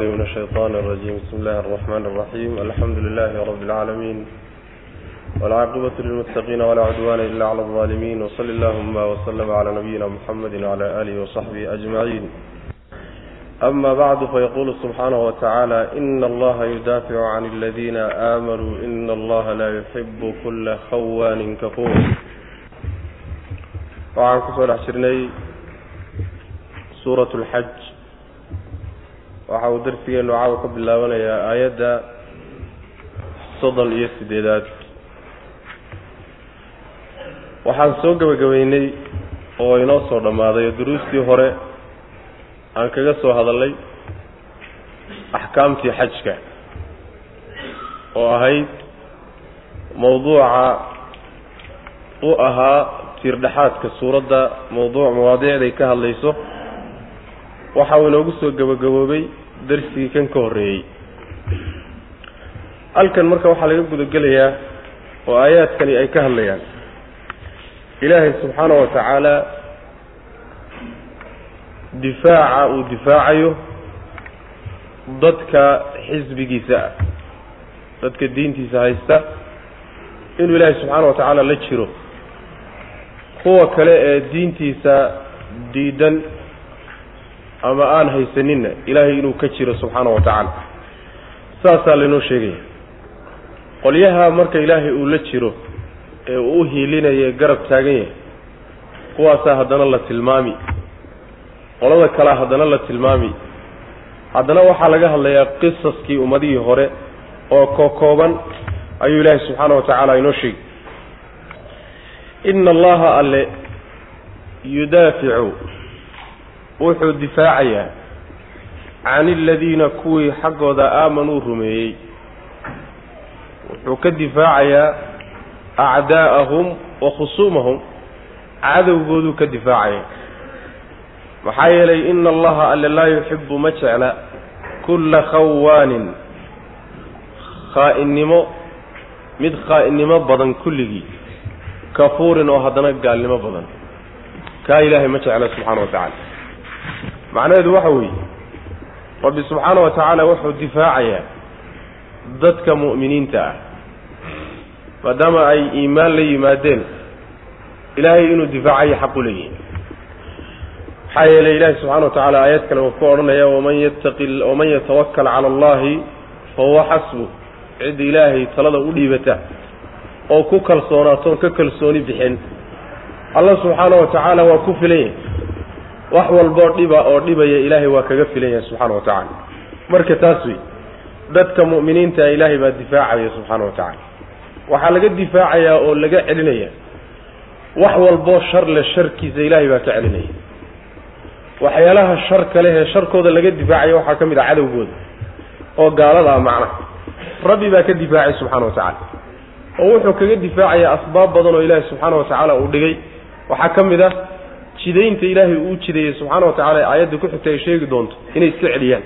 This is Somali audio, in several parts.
من الشيطان الرجيم بسم الله الرحمن الرحيم الحمد لله رب العالمين والعاقبة للمتقين ولا عدوان إلا على الظالمين وصل اللهم وسلم على نبينا محمد وعلى آله وصحبه أجمعين أما بعد فيقول سبحانه وتعالى إن الله يدافع عن الذين آمنوا إن الله لا يحب كل خوان كفور وعن كسر حشرني سورة الحج waxa uu darsigeenu caawa ka bilaabanayaa aayadda soddon iyo siddeedaad. Waxaan soo gebagabeynay oo inoo soo dhammaaday oo duruustii hore aan kaga soo hadallay axkaamtii xajka oo ahayd mawduuca u ahaa tiirdhexaadka suuradda mawduuc mawaadiicday ka hadlayso. Waxa uu inoogu soo gebagaboobay darsigii kan ka horreeyey. Halkan marka waxaa laga gudagelayaa oo aayaadkani ay ka hadlayaan. Ilaahay subxaana wa tacaala difaaca uu difaacayo dadka xisbigiisa ah dadka diintiisa haysta inuu ilaahay subxaana wa tacaala la jiro. Kuwa kale ee diintiisa diidan ama aan haysaninna ilaahay inuu ka jiro subxaana wa tacaala. Saasaa laynoo sheegaya. Qolyaha marka ilaahay uu la jiro ee uu u hiilinaya garab taagan yahay kuwaasaa haddana la tilmaami. Qolada kalea haddana la tilmaami. Haddana waxaa laga hadlayaa qisaskii ummadihii hore oo kokooban ayuu ilaahay subxaana wa tacaala inoo sheegi ina allaha alle yudaaficu wuxuu difaacayaa can iladiina kuwii xaggooda aamanuu rumeeyey. Wuxuu ka difaacayaa acdaa'ahum wa khusuumahum cadowgooduu ka difaacaya. Maxaa yeelay ina allaha alle laa yuxibu ma jecla kulla khawaanin khaainnimo mid khaainnimo badan kulligii kafuurin oo haddana gaalnimo badan. Kaa ilaahay ma jecla subxaana wa tacaala macnaheedu waxa weeye rabbi subxaana wa tacaala wuxuu difaacayaa dadka mu'miniinta ah maadaama ay iimaan la yimaadeen. Ilaahay inuu difaacayo xaq u leeyihi maxaa yeelay ilaahi subxana wa tacaala aayad kale uu ku odhanaya waman yattaqi waman yatawakkal cala allahi fahuwa xasbu. Cidda ilaahay talada u dhiibata oo ku kalsoonaatoon ka kalsooni bixin. Alla subxaana wa tacaala waa ku filan yahay wax walboo dhiba oo dhibaya ilaahay waa kaga filan yahay subxaana wa tacaala. Marka taas wey dadka mu'miniinta ilaahay baa difaacaya subxaana wa tacaala. Waxaa laga difaacayaa oo laga celinaya wax walboo shar le sharkiisa ilaahay baa ka celinaya. Waxyaalaha sharka leh ee sharkooda laga difaacaya waxaa ka mid ah cadowgooda oo gaalada ah macnaha. Rabbi baa ka difaacay subxaana wa tacaala. Oo wuxuu kaga difaacayaa asbaab badan oo ilaahay subxaana wa tacaala uu dhigay. Waxaa ka mid ah jidaynta ilaahay uu jideeyey subxaana wa tacala aayadda ku xigta ay sheegi doonto inay iska celiyaan.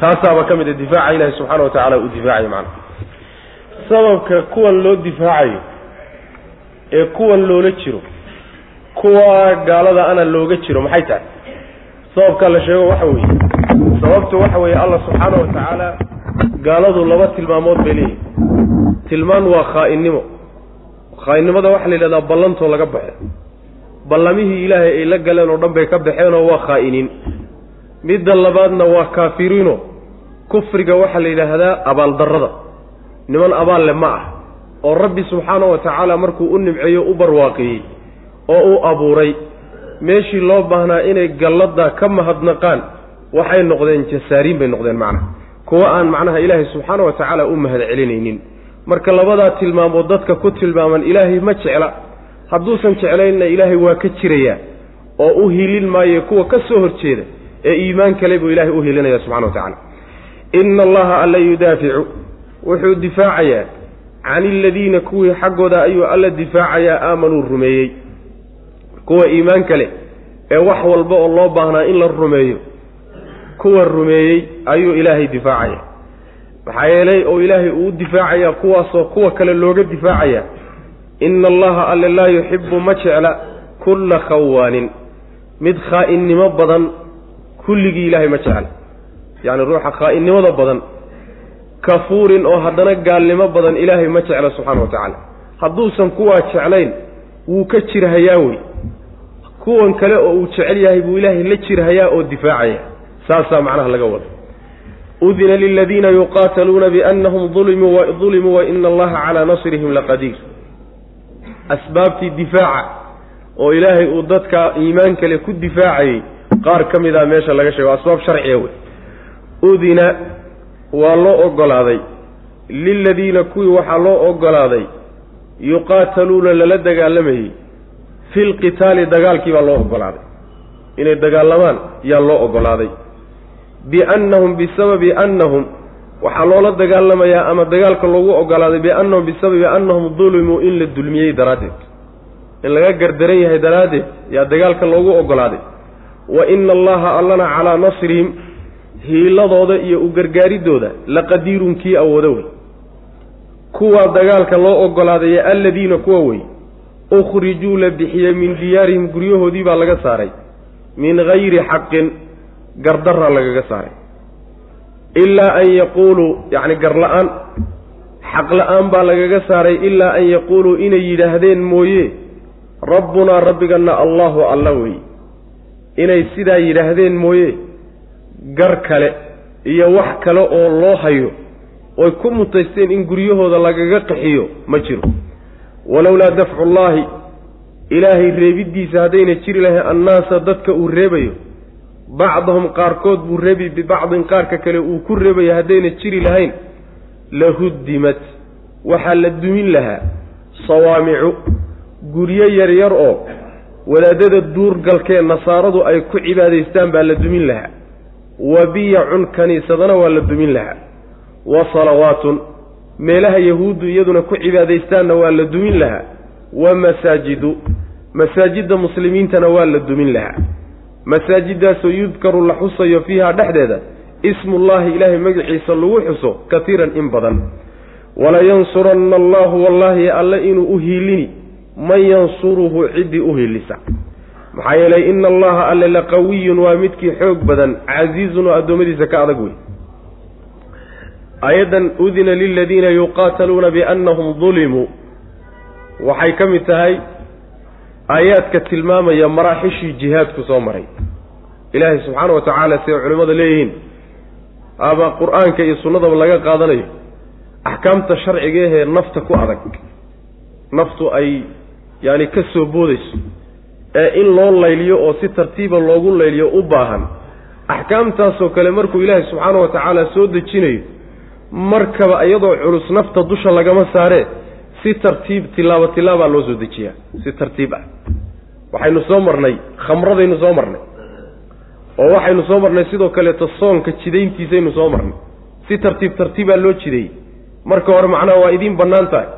Taasaaba ka mid a difaaca ilaahay subxaana wa tacaala uu difaacayo macnaha sababka kuwan loo difaacayo ee kuwan loola jiro kuwa gaalada ana looga jiro maxay tahay? Sababkaa la sheego waxa weeye. Sababtu waxa weeye allah subxaana wa tacaala gaaladu laba tilmaamood bay leeyihiin tilmaan waa khaainnimo. Khaainnimada waxaa la yidhahdaa ballantoo laga baxo ballamihii ilaahay ay la galeen oo dhan bay ka baxeenoo waa khaa'iniin. Midda labaadna waa kaafiriino kufriga waxaa la yidhaahdaa abaaldarrada niman abaal le ma ah. Oo rabbi subxaana wa tacaala markuu u nimceeyo u barwaaqiyey oo uu abuuray meeshii loo baahnaa inay galladda ka mahadnaqaan waxay noqdeen jasaariin bay noqdeen macnaha kuwa aan macnaha ilaahay subxaana wa tacaala u mahad celinaynin marka labadaa tilmaamood dadka ku tilmaaman ilaahay ma jecla hadduusan jeclaynna ilaahay waa ka jirayaa oo u hilin maayo kuwa ka soo horjeeda ee iimaan kale buu ilaahay u hilinaya subxana wa tacaala. Ina allaha alla yudaaficu wuxuu difaacayaa can iladiina kuwii xaggooda ayuu alla difaacayaa aamanuu rumeeyey. Kuwa iimaan kale ee wax walba oo loo baahnaa in la rumeeyo kuwa rumeeyey ayuu ilaahay difaacaya maxaa yeelay oo ilaahay uu difaacayaa kuwaasoo kuwa kale looga difaacayaa ina allaha alle laa yuxibu ma jecla kulla khawaanin mid khaainnimo badan kulligii ilaahay ma jecla yacni ruuxa khaa'inimada badan kafuurin oo haddana gaalnimo badan ilaahay ma jecla subxaana wa tacaala hadduusan kuwaa jeclayn wuu ka jirhayaa wey kuwan kale oo uu jecel yahay buu ilaahay la jirhayaa oo difaacaya saasaa macnaha laga wada udina liladiina yuqaataluuna biannahum ulimuu dulimuu wa ina allaha calaa nasrihim laqadiir asbaabtii difaaca oo ilaahay uu dadka iimaan kale ku difaacayey qaar ka mid a meesha laga sheego asbaab sharciga wey udina waa loo ogolaaday. Liladiina kuwii waxaa loo ogolaaday yuqaataluuna lala dagaalamayey fi lqitaali dagaalkii baa loo ogolaaday. Inay dagaalamaan yaa loo ogolaaday. Biannahum bisababi annahum waxaa loola dagaalamayaa ama dagaalka loogu ogolaaday biannahum bisababi annahum dulimuu in la dulmiyey daraaddeed. In laga gardaran yahay daraaddeed yaa dagaalka loogu ogolaaday. Wa ina allaha allana calaa nasrihim hiiladooda iyo u gargaaridooda laqadiirun kii awoodo wey. Kuwaa dagaalka loo ogolaaday alladiina kuwa wey ukhrijuu la bixiyey min diyaarihim guryahoodii baa laga saaray. Min hayri xaqin gardarra lagaga saaray ilaa an yaquuluu yacni garla-aan xaq la'aan baa lagaga saaray ilaa an yaquuluu inay yidhaahdeen mooye rabbunaa rabbiganna allahu alla wey inay sidaa yidhaahdeen mooye gar kale iyo wax kale oo loo hayo oy ku mutaysteen in guryahooda lagaga qaxiyo ma jiro. Walowlaa dafcu llaahi ilaahay reebiddiisa haddayna jiri lahayn annaasa dadka uu reebayo bacdahum qaarkood buu reebi bibacdin qaarka kale uu ku reebayo haddayna jiri lahayn lahuddimat waxaa la dumin lahaa sawaamicu guryo yaryar oo wadaadada duurgalkee nasaaradu ay ku cibaadaystaan baa la dumin lahaa. Wa biyacun kaniisadana waa la dumin lahaa. Wa salawaatun meelaha yahuuddu iyaduna ku cibaadaystaanna waa la dumin lahaa. Wa masaajidu masaajidda muslimiintana waa la dumin lahaa masaajiddaasoo yudkaru la xusayo fiiha dhexdeeda ismullaahi ilaahay magaciisa lagu xuso katiiran in badan. Walayansuranna allaahu wallaahi alle inuu u hiilini man yansuruhu ciddii u hiilisa. Maxaa yeelay ina allaha alle laqawiyun waa midkii xoog badan casiizun oo addoommadiisa ka adag wey aayaddan udina liladiina yuqaataluuna biannahum dulimuu waxay ka mid tahay aayaadka tilmaamaya maraaxishii jihaadku soo maray. Ilaahay subxaana wa tacaala siday culimmada leeyihiin. Ama qur'aanka iyo sunnadaba laga qaadanayo. Axkaamta sharciga ahee nafta ku adag. Naftu ay yaani ka soo boodayso. Ee in loo layliyo oo si tartiiba loogu layliyo u baahan. Axkaamtaasoo kale markuu ilaahay subxaana wa tacaala soo dejinayo markaba iyadoo culus nafta dusha lagama saaree si tartiib tilaabo tilaabaa loo soo dejiyaa. Si tartiib ah. Waxaynu soo marnay khamradaynu soo marnay. Oo waxaynu soo marnay sidoo kaleeto soonka jidayntiisaynu soo marnay. Si tartiib tartiibaa loo jideeyey. Marka hore macnaha waa idiin bannaan tahay.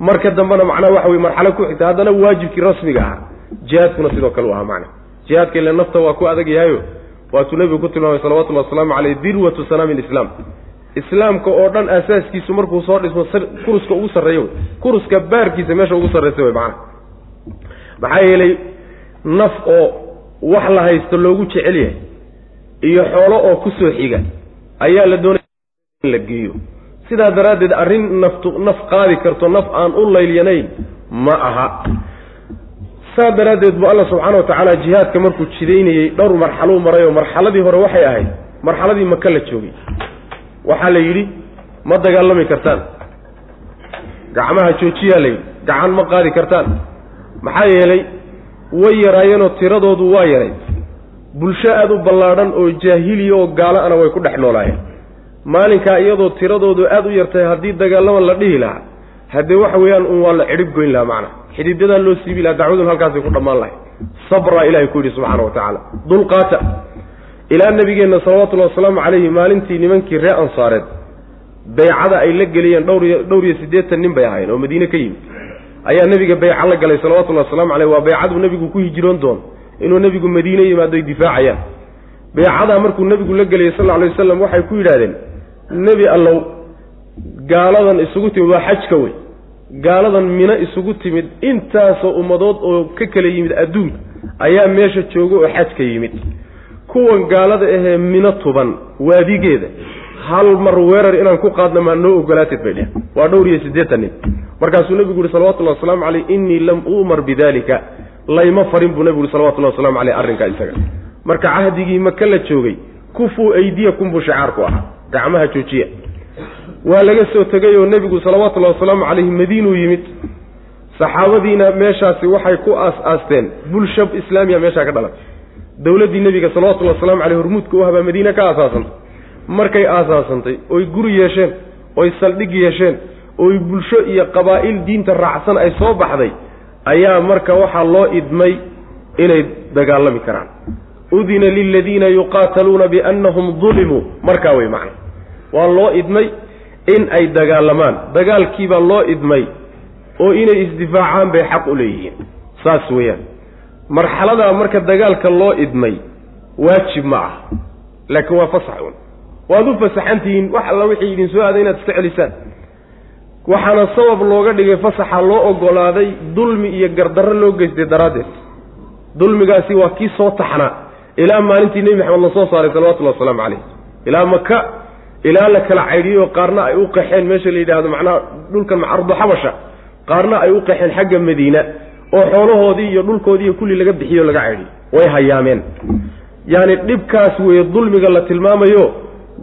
Marka dambena macnaha waxa weye marxalo ku xigta. Haddana waajibkii rasmiga ahaa. Jihaadkuna sidoo kale u ahaa macna jihaadka ile nafta waa ku adag yahayo waatuu nebigu ku tilmaamay salawatullahi wasalaamu caleyh dirwatu sanaami lislaam islaamka oo dhan asaaskiisu markuu soo dhismo kuruska ugu sarreeyo wey kuruska baarkiisa meesha ugu sarraysa wey macnaha. Maxaa yeelay naf oo wax la haysto loogu jecel yahay iyo xoolo oo ku soo xiga ayaa la doonaya in la geeyo. Sidaa daraaddeed arrin naftu naf qaadi karto naf aan u laylyanayn ma aha. Saa daraaddeed buu alla subxaana wa tacaala jihaadka markuu jidaynayey dhowr marxaluu maray oo marxaladii hore waxay ahayd marxaladii maka la joogay waxaa la yidhi ma dagaalami kartaan. Gacmaha joojiyaa la yidhi gacan ma qaadi kartaan. Maxaa yeelay way yaraayeenoo tiradoodu waa yaray. Bulsho aada u ballaadhan oo jaahiliya oo gaalo ana way ku dhex noolaayeen. Maalinkaa iyadoo tiradoodu aada u yartahay haddii dagaalama la dhihi lahaa haddee waxa weeyaan un waa la cidhib goyn lahaa macna. Xididadaa loo siibi lahaa dacwadun halkaasay ku dhammaan lahay sabraa ilahay ku yidhi subxaana wa tacaala dulqaata ilaa nabigeenna salawatullahi wasalaamu calayhi maalintii nimankii ree ansaareed. Baycada ay la geliyeen dhowr iyo siddeetan nin bay ahaayeen oo madiine ka yimid. Ayaa nebiga bayca la galay salawatullahi wasalaamu caleyh waa baycaduu nebigu ku hijiroon doono inuu nebigu madiine yimaado ay difaacayaan. Baycadaa markuu nebigu la gelayay sal alay wasalam waxay ku yidhahdeen nebi allow gaaladan isugu timid waa xajka wey gaaladan mino isugu timid intaasoo ummadood oo ka kala yimid adduun ayaa meesha jooga oo xajka yimid kuwan gaalada ahee mino tuban waadigeeda. Hal mar weerar inaan ku qaadna maa noo ogolaatid bay dheh waa dhowr iyo siddeetan nin. Markaasuu nebigu yuhi salawatullahi wasalaamu caleyh innii lam uumar bidalika layma farin buu nebigu yuhi salawatullahi wasalamu caleyh arrinkaa isaga. Marka cahdigii maka la joogay kufuu aydiyakum buu shacaarku ahaa. Gacmaha joojiya. Waa laga soo tegay oo nebigu salawaatullahi wasalaamu caleyhi madiinuu yimid. Saxaabadiina meeshaasi waxay ku aas-aasteen bulsha islaamiya meeshaa ka dhalatay dowladdii nebiga salawatullahi wasalamu caleyh hormuudka u habaa madiine ka aasaasantay markay aasaasantay oy guri yeesheen oy saldhig yeesheen oy bulsho iyo qabaa'il diinta raacsan ay soo baxday ayaa marka waxaa loo idmay inay dagaalami karaan. Udina liladiina yuqaataluuna biannahum dulimuu markaa wey macna. Waa loo idmay in ay dagaalamaan. Dagaalkiibaa loo idmay oo inay isdifaacaan bay xaq u leeyihiin. Saas weeyaan marxaladaa marka dagaalka loo idmay waajib ma ah. Laakiin waa fasax un. Waad u fasaxantihiin wax alla wixii idin soo aaday inaad iska celisaan waxaana sabab looga dhigay fasaxa loo ogolaaday dulmi iyo gardarro loo geystay daraaddeed. Dulmigaasi waa kii soo taxnaa ilaa maalintii nebi maxamed la soo saaray salawatullahi wasalaamu calayh ilaa maka ilaa la kala caydhiyey oo qaarna ay u qaxeen meesha la yidhaahdo macnaha dhulkan ardu xabasha qaarna ay u qaxeen xagga madiina oo xoolahoodii iyo dhulkoodii iyo kulli laga bixiyo laga caydhiyo way hayaameen. Yacni dhibkaas weeye dulmiga la tilmaamayo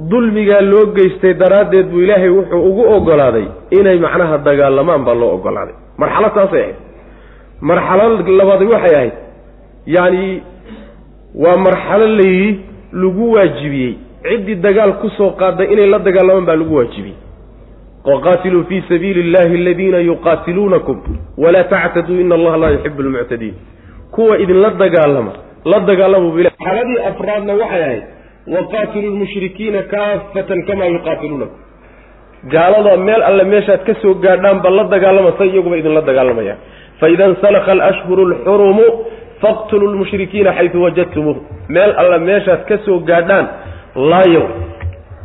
dulmigaa loo geystay daraaddeed buu ilaahay wuxuu ugu ogolaaday inay macnaha dagaalamaan baa loo ogolaaday. Marxalad taasay ahayd. Marxalad labaadi waxay ahayd. Yacni waa marxalo layidhi lagu waajibiyey. Ciddii dagaal ku soo qaaday inay la dagaalamaan baa lagu waajibiyey waqaatiluu fii sabiili illahi aladiina yuqaatiluunakum walaa tactaduu ina allaha laa yuxibu almuctadiin kuwa idinla dagaalama la dagaalama bu marxaladii afraadna waxay ahayd waqaatilu lmushrikiina kaafatan kamaa yuqaatiluunakum gaalada meel alle meeshaad ka soo gaadhaanba la dagaalama say iyaguba idinla dagaalamayaan faida insalaka alashhuru alxurumu faqtuluu lmushrikiina xaysu wajadtumuuh meel alle meeshaad ka soo gaadhaan laayow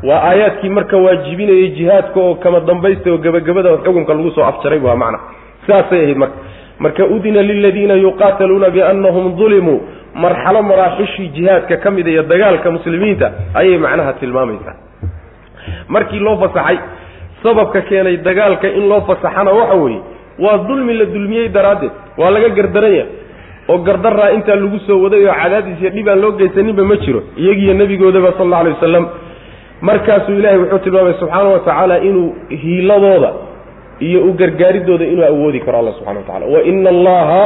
waa aayaadkii marka waajibinayay jihaadka oo kama dambaysta oo gebagabada xukunka lagu soo afjaray waa macna. Sidaasay ahayd marka. Marka udina liladiina yuqaataluuna biannahum dulimuu marxalo maraaxishii jihaadka ka mid iyo dagaalka muslimiinta ayay macnaha tilmaamaysaa. Markii loo fasaxay sababka keenay dagaalka in loo fasaxana waxa weeye waa dulmi la dulmiyey daraaddeed. Waa laga gardaranya oo gardaraa intaa lagu soo waday oo cadaadis iyo dhib aan loo geysaninba ma jiro. Iyagiiyo nebigoodaba sal alla alay wasalam markaasuu ilaahay wuxuu tilmaamay subxaana wa tacaala inuu hiiladooda iyo u gargaaridooda inuu awoodi karo alla subxana wa tacala wa ina allaha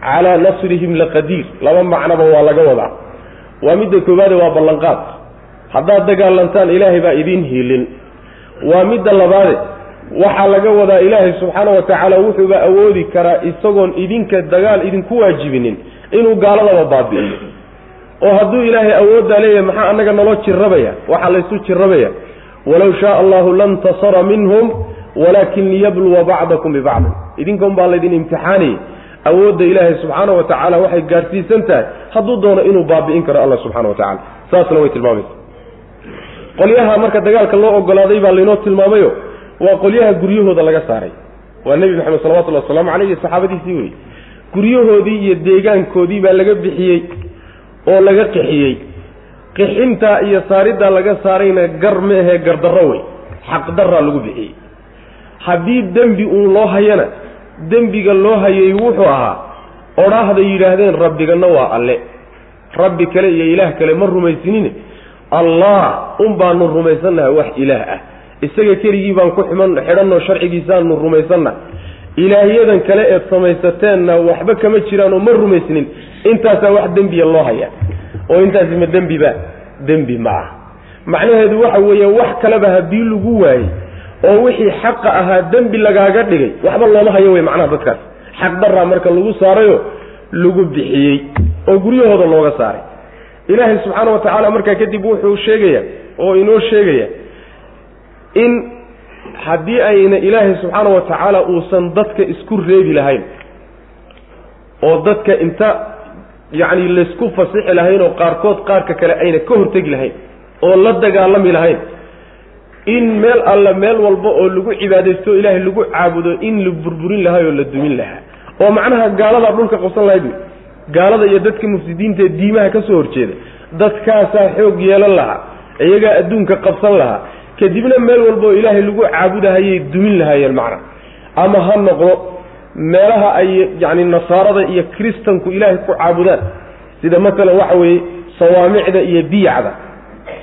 calaa nasrihim laqadiir laba macnoba waa laga wadaa. Waa midda koowaade waa ballanqaad. Haddaad dagaalantaan ilaahay baa idiin hiilin. Waa midda labaade waxaa laga wadaa ilaahay subxaana wa tacaala wuxuuba awoodi karaa isagoon idinka dagaal idinku waajibinin inuu gaaladaba baabi'iyo oo hadduu ilaahay awooddaa leeyahay maxaa annaga naloo jirrabaya? Waxaa laysu jirrabaya. Walow shaaa allahu lantasara minhum walaakin liyabluwa bacdakum bibacdin idinka un baa laydin imtixaanayay awoodda ilaahay subxaana wa tacaala waxay gaadhsiisan tahay. Hadduu doono inuu baabi'in karo allah subxana wa tacala saasna way tilmaamaysa. Qolyaha marka dagaalka loo ogolaaday baa laynoo tilmaamayo. Waa qolyaha guryahooda laga saaray. Waa nebi maxamed salawatullahi wasalaamu caleyh iyo saxaabadiisii wey guryahoodii iyo deegaankoodii baa laga bixiyey oo laga qixiyey. Qixintaa iyo saariddaa laga saarayna gar ma ahee gardarro wey. Xaqdarraa lagu bixiyey. Haddii dembi uun loo hayana dembiga loo hayay wuxuu ahaa odhaahday yidhaahdeen rabbiganna waa alle. Rabbi kale iyo ilaah kale ma rumaysinine. Allah un baanu rumaysannaha wax ilaah ah. Isaga keligii baan ku ximan xidhanoo sharcigiisaanu rumaysanna ilaahyadan kale eed samaysateenna waxba kama jiraanoo ma rumaysnin. Intaasaa wax dembiya loo haya oo intaasi ma dembiba dembi ma ah macnaheedu waxa weeye wax kaleba haddii lagu waayey oo wixii xaqa ahaa dembi lagaaga dhigay waxba looma hayo wey macnaha dadkaas. Xaq daraa marka lagu saarayo lagu bixiyey oo guryahooda looga saaray. Ilaahay subxaana wa tacaala markaa kadib wuxuu sheegaya oo inoo sheegaya in haddii ayna ilaahay subxaana wa tacaala uusan dadka isku reebi lahayn oo dadka inta yacni laysku fasixi lahayn oo qaarkood qaarka kale ayna ka hortegi lahayn oo la dagaalami lahayn in meel alla meel walba oo lagu cibaadaysto o ilaahay lagu caabudo in la burburin lahaa oo la dumin lahaa. Oo macnaha gaaladaa dhulka qabsan lahayd. Gaalada iyo dadka mufsidiinta ee diimaha ka soo horjeeda dadkaasaa xoog yeelan lahaa iyagaa adduunka qabsan lahaa kadibna meel walba oo ilaahay lagu caabudahayay dumin lahaayeen macna. Ama ha noqdo meelaha ay yacni nasaarada iyo kristanku ilaahay ku caabudaan. Sida masalan waxa weeye sawaamicda iyo biyacda.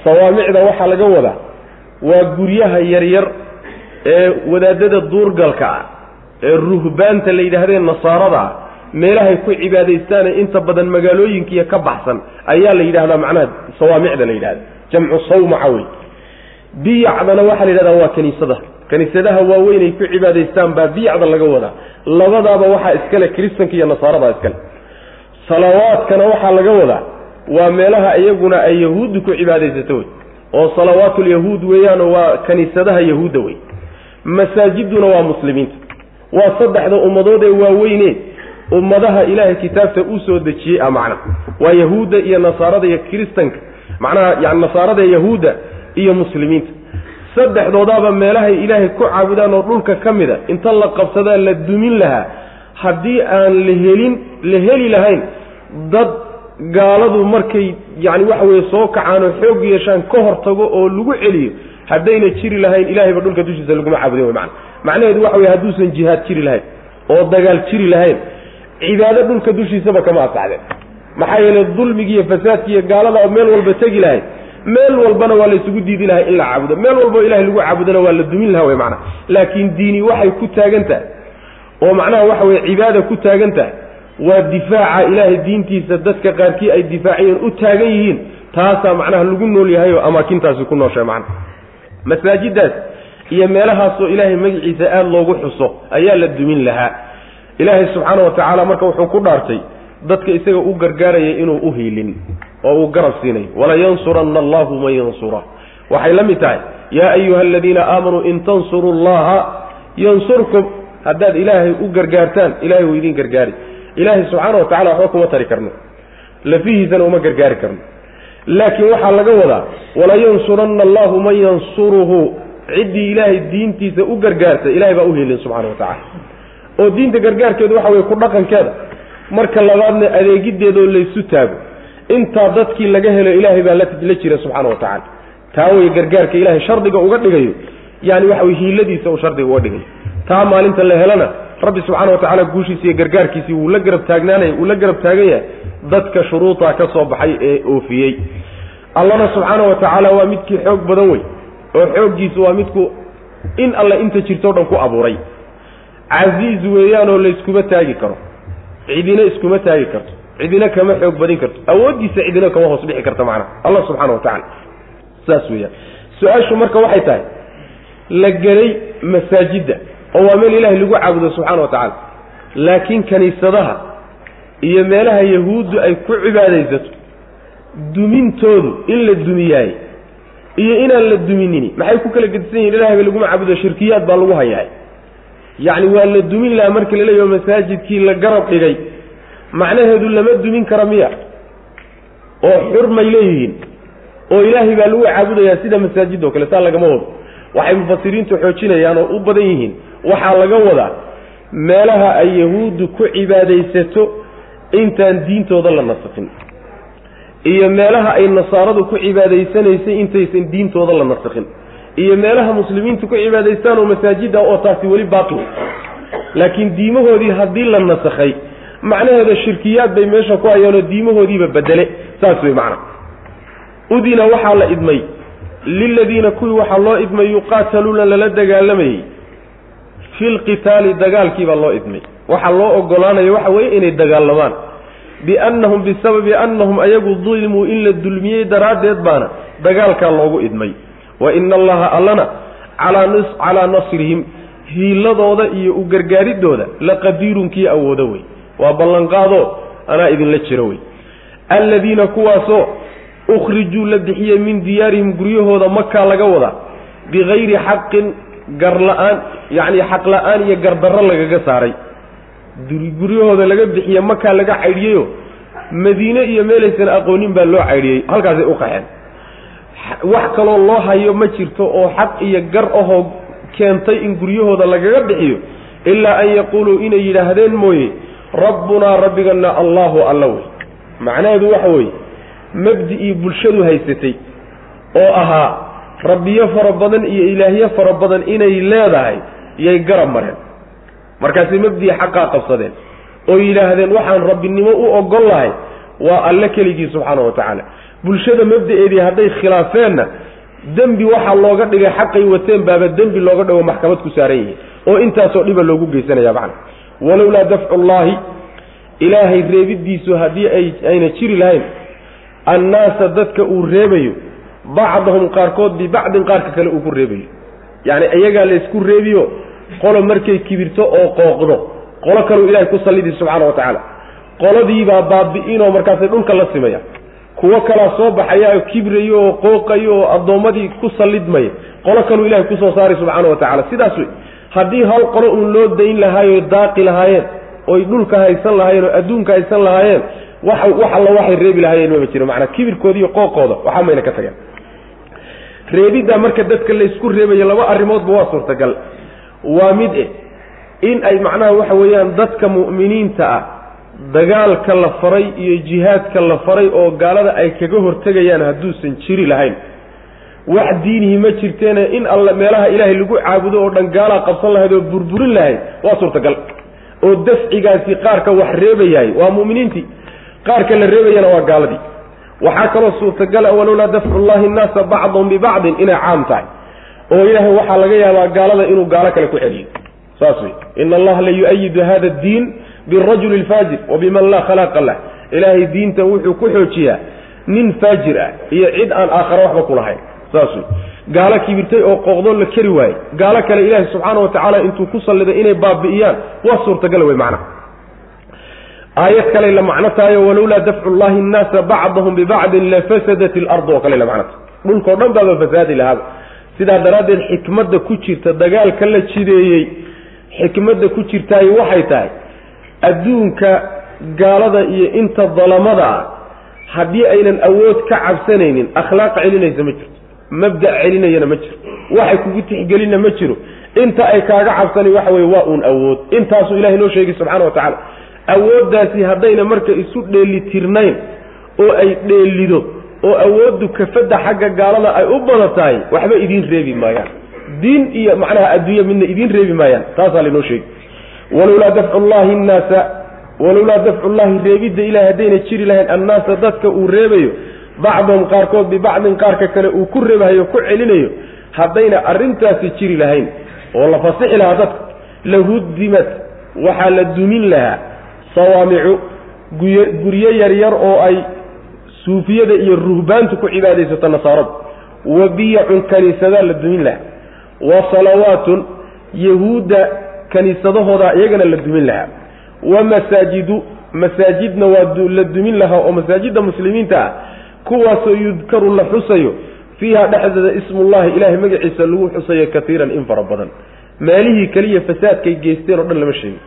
Sawaamicda waxaa laga wadaa waa guryaha yaryar ee wadaadada duurgalka ah ee ruhbaanta la yidhaahdee nasaarada ah. Meelahay ku cibaadaystaane inta badan magaalooyinkiiyo ka baxsan ayaa la yidhahdaa macnaha sawaamicda la yidhahda jamcu sawmaca wey biyacdana waxaa la yidhahdaa waa kaniisada kaniisadaha waaweyn ay ku cibaadaystaan baa biyacda laga wadaa labadaaba waxaa iskale kristanka iyo nasaarada iskale. Salawaadkana waxaa laga wadaa waa meelaha iyaguna ay yahuuddu ku cibaadaysato wey. Oo salawaatulyahuud weeyaanoo waa kaniisadaha yahuudda wey. Masaajiduna waa muslimiinta. Waa saddexda ummadood ee waaweyne ummadaha ilaahay kitaabta u soo dejiyey a macna. Waa yahuudda iyo nasaarada iyo kiristanka. Macnaha yani nasaarada yahuudda iyo muslimiinta. Saddexdoodaaba meelahay ilaahay ku caabudaan oo dhulka ka mida inta la qabsadaa la dumin lahaa. Haddii aan la helin la heli lahayn dad gaaladu markay yani waxa weye soo kacaan oo xoog yeeshaan ka hor tago oo lagu celiyo haddayna jiri lahayn ilahayba dhulka dushiisa laguma caabudin wey mana macnaheedu waxa weye hadduusan jihaad jiri lahayn oo dagaal jiri lahayn cibaado dhulka dushiisaba kama asaxdeen maxaa yeelay dulmigi iyo fasaadki iyo gaalada meel walba tegi lahayd meel walbana waa laysugu diidi lahay in la caabudo. Meel walbao ilahay lagu caabudana waa la dumin lahaa wey macana laakiin diini waxay ku taagan tahay. Oo macnaha waxa weye cibaada ku taagan tahay. Waa difaaca ilaahay diintiisa dadka qaarkii ay difaaciyeen u taagan yihiin. Taasaa macnaha lagu nool yahay oo amaakintaasi ku nooshay macna. Masaajidaas iyo meelahaasoo ilaahay magaciisa aada loogu xuso ayaa la dumin lahaa. Ilaahay subxaana wa tacaala marka wuxuu ku dhaartay dadka isaga u gargaarayay inuu u hiilin oo uu garab siinay walayansuranna allahu man yansura. Waxay la mid tahay yaa ayuha aladiina aamanuu in tansuru llaha yansurkum. Haddaad ilaahay u gargaartaan ilahay wuu idin gargaari. Ilaahay subxaana wa tacala waxba kuma tari karno. Lafihiisana uma gargaari karno. Laakiin waxaa laga wadaa walayansuranna allahu man yansuruhu. Ciddii ilaahay diintiisa u gargaarta ilahay baa u helin subxana wa tacala oo diinta gargaarkeedu waxa weye ku dhaqankeeda marka labaadna adeegideedaoo laysu taago intaa dadkii laga helo ilaahay baa la jira subxaana wa tacaala. Taa wey gargaarka ilaahay shardiga uga dhigayo yani waxa wey hiiladiisa uu shardiga uga dhigayo. Taa maalinta la helana rabbi subxaana wa tacaala guushiisa iyo gargaarkiisii wuu la garab taagnaanaya wuu la garab taagan yahay dadka shuruudaa ka soo baxay ee oofiyey. Allana subxaana wa tacaala waa midkii xoog badan wey oo xooggiisu waa midku in alle inta jirtoo dhan ku abuuray. Casiiz weeyaanoo layskuma taagi karo. Cidina iskuma taagi karto cidina kama xoog badin karto. Awooddiisa cidina kama hoos dhixi karto macnaha allah subxana wa tacala saas weeyaan. Su'aashu marka waxay tahay la gelay masaajidda oo waa meel ilaahay lagu caabudo subxana wa tacaala laakiin kaniisadaha iyo meelaha yahuuddu ay ku cibaadaysato dumintoodu in la dumiyaay iyo inaan la duminini maxay ku kala gedisan yihiin ilahayba laguma caabudo shirkiyaad baa lagu hayaay yacni waa la dumin lahaa marka la leeyaho masaajidkii la garab dhigay macnaheedu lama dumin kara miya. oo xurmay leeyihiin. oo ilaahay baa lagu caabudayaa sida masaajid oo kale saa lagama wado. waxay mufasiriintu xoojinayaan oo u badan yihiin. waxaa laga wadaa meelaha ay yahuuddu ku cibaadaysato intaan diintooda la nasakhin iyo meelaha ay nasaaradu ku cibaadaysanaysay intaysan diintooda la nasakhin iyo meelaha muslimiintu ku cibaadaystaan oo masaajida oo taasi weli baaqi. laakiin diimahoodii haddii la nasakhay macnaheeda shirkiyaad bay meesha ku hayaanoo diimahoodiiba bedele. Saas wey macna. Udina waxaa la idmay. Liladiina kuwii waxaa loo idmay yuqaataluuna lala dagaalamayey fi lqitaali dagaalkiibaa loo idmay. Waxaa loo ogolaanaya waxa weeye inay dagaalamaan biannahum bisababi annahum ayagu dulmuu in la dulmiyey daraaddeed baana dagaalkaa loogu idmay. Wa ina allaha allana calaa nasrihim hiiladooda iyo u gargaaridooda la qadiirun kii awoodo wey waa ballanqaadoo anaa idinla jiro wey. Alladiina kuwaasoo ukhrijuu la bixiyey min diyaarihim guryahooda makaa laga wadaa bikayri xaqin garla-aan yacni xaq la'aan iyo gardarro lagaga saaray. Guryahooda laga bixiye makaa laga caydhiyeyo madiine iyo meelaysan aqoonin baa loo caydhiyey halkaasay u qaxeen. Wax kaloo loo hayo ma jirto oo xaq iyo gar ahoo keentay in guryahooda lagaga bixiyo ilaa an yaquuluu inay yidhaahdeen mooye rabbunaa rabbigana allaahu alla wey. Macnaheedu waxa weeye mabdi-ii bulshadu haysatay oo ahaa rabbiyo fara badan iyo ilaahyo fara badan inay leedahay yay garab mareen. Markaasay mabdi-i xaqaa qabsadeen oo yidhaahdeen waxaan rabbinimo u ogol lahay waa alle keligii subxaana wa tacaala. Bulshada mabda-eedii hadday khilaafeenna dembi waxaa looga dhigay xaqay wateen baaba dembi looga dhigo maxkamad ku saaran yihiin oo intaasoo dhiba loogu geysanaya macna walowlaa dafcu llaahi ilaahay reebidiisu haddii ay ayna jiri lahayn annaasa dadka uu reebayo bacdahum qaarkood bibacdin qaarka kale uu ku reebayo. Yacni iyagaa laysku reebiyo qolo markay kibirto oo qooqdo qolo kaleu ilahay ku sallidi subxaana wa tacaala. Qoladiibaa baabi'inoo markaasay dhulka la simaya. Kuwo kalaa soo baxaya oo kibrayo oo qooqayo oo addoommadii ku sallidmaya qolo kaluu ilahay ku soo saaray subxaana wa tacala sidaas wey haddii hal qolo uun loo dayn lahaayo daaqi lahaayeen oy dhulka haysan lahaayeen oo adduunka haysan lahaayeen wax wax alla waxay reebi lahaayeen mama jiro. Macnaa kibirkooda iyo qooqooda waxaa mayna ka tageen reebiddaa marka dadka laysku reebayo laba arrimoodba waa suurtagal. Waa mid eh in ay macnaha waxa weeyaan dadka mu'miniinta ah dagaalka la faray iyo jihaadka la faray oo gaalada ay kaga hortegayaan hadduusan jiri lahayn wax diinihi ma jirteene in alla meelaha ilaahay lagu caabudo oo dhan gaalaa qabsan lahayd oo burburin lahayd waa suurtagal. Oo dafcigaasi qaarka wax reebayahay waa mu'miniintii qaarka la reebayana waa gaaladii waxaa kaloo suurtagala walowlaa dafcu llahi nnaasa bacdahum bibacdin inay caam tahay. Oo ilaahay waxaa laga yaabaa gaalada inuu gaalo kale ku celiyo. Saas wey ina allaha la yu-ayidu hada addiin birajuli lfaajir wa biman laa khalaaqa lah. Ilaahay diintan wuxuu ku xoojiyaa nin faajir ah iyo cid aan aakhare waxba ku lahayn saas wey gaalo kibirtay oo qooqdoo la keri waayey. Gaalo kale ilaahay subxaana wa tacaala intuu ku salliday inay baabi'iyaan waa suurtagal wey macnaha aayad kaley la macno tahayo walowlaa dafcu llahi nnaasa bacdahum bibacdin lafasadat ilardu oo kale la macno tahay dhulkao dhan baaba fasaadi lahaaba sidaa daraaddeed xikmadda ku jirta dagaalka la jideeyey xikmadda ku jirtaay waxay tahay adduunka gaalada iyo inta dalamada ah haddii aynan awood ka cabsanaynin akhlaaq celinaysa ma jirto mabda' celinayana ma jiro. Waxay kugu tixgelina ma jiro. Inta ay kaaga cabsani waxa weye waa uun awood. Intaasuu ilahay noo sheegay subxana wa tacaala. Awooddaasi haddayna marka isu dheelitirnayn oo ay dheelido oo awooddu kafadda xagga gaalada ay u badan tahay waxba idiin reebi maayaan. Diin iyo macnaha adduunya midna idiin reebi maayaan. Taasaa laynoo sheegi walowlaa dafcu llahi nnaasa walowlaa dafcu llahi reebidda ilahay haddayna jiri lahayn annaasa dadka uu reebayo bacdahum qaarkood bibacdin qaarka kale uu ku reebahayo ku celinayo haddayna arrintaasi jiri lahayn oo la fasixi lahaa dadka lahuddimat waxaa la dumin lahaa sawaamicu guryo yaryar oo ay suufiyada iyo ruhbaantu ku cibaadaysato nasaaradu wa biyacun kaniisadaa la dumin lahaa. Wa salawaatun yahuudda kaniisadahooda iyagana la dumin lahaa. Wa masaajidu masaajidna waa la dumin lahaa oo masaajidda muslimiinta ah kuwaasoo yudkaru la xusayo fiiha dhexdeeda ismullahi ilaahay magaciisa lagu xusayo katiiran in fara badan. Meelihii keliya fasaadkay geysteen oo dhan lama sheegin.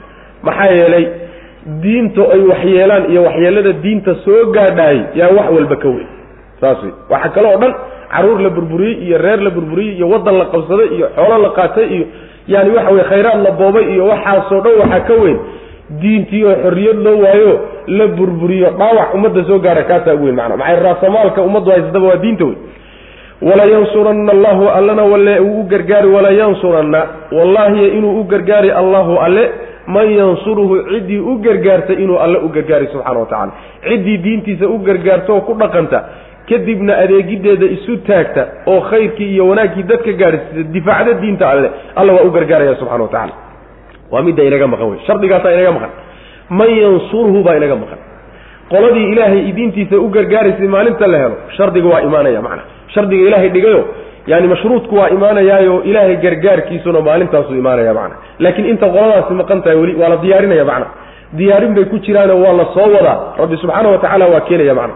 Maxaa yeelay diinta ay waxyeelaan iyo waxyeelada diinta soo gaadhaayay yaa wax walba ka weyn. Saas wey waxa kale oo dhan carruur la burburiyey iyo reer la burburiyey iyo waddan la qabsaday iyo xoolo la qaatay iyo yaani waxa weye khayraad la boobay iyo waxaasoo dhan waxaa ka weyn diintii oo xorriyad loo waayo la burburiyo dhaawac ummadda soo gaara kaasaa ugu weyn macana maxay raasamaalka ummaddu haysataba waa diinta wey walayansuranna allahu allana walle uu u gargaari walayansuranna wallaahi inuu u gargaari allahu alle man yansuruhu ciddii u gargaarta inuu alle u gargaari subxana wa tacala ciddii diintiisa u gargaarta ku dhaqanta kadibna adeegideeda isu taagta oo khayrkii iyo wanaaggii dadka gaadhsiisa difaacda diinta alle alla waa u gargaaraya subxana wa tacala waa midda inaga maqan wey shardigaasaa inaga maqan. Man yansuruhu baa inaga maqan. Qoladii ilaahay diintiisa u gargaaraysay maalinta la helo shardiga waa imaanaya macna. Shardiga ilaahay dhigayo yani mashruudku waa imaanayaayo ilaahay gargaarkiisuna maalintaasuu imaanaya macna. Laakiin inta qoladaasi maqan tahay weli waa la diyaarinaya macna. Diyaarin bay ku jiraano waa la soo wadaa. Rabbi subxaana wa tacaala waa keenaya macna.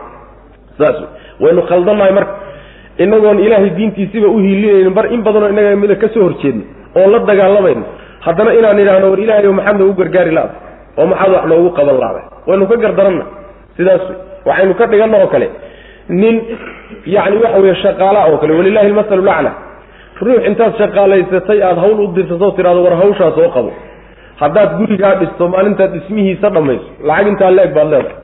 Saas waynu khaldannahay marka. Inagoon ilaahay diintiisiba u hiilinaynin bar in badanoo inaga mida ka soo horjeedno oon la dagaalamayno haddana inaan idhaahno war ilaahay maxaad noogu gargaari laada oo maxaad wax noogu qaban laada waynu ka gardaranna. Sidaas waxaynu ka dhiganna oo kale nin yacni waxa weeye shaqaala oo kale walilahi almasalu lacla ruux intaad shaqaalaysatay aada hawl u dirsato tidhahdo war hawshaa soo qabo haddaad gurigaa dhisto maalintaad dhismihiisa dhammayso. Lacag intaa leeg baad leedahay.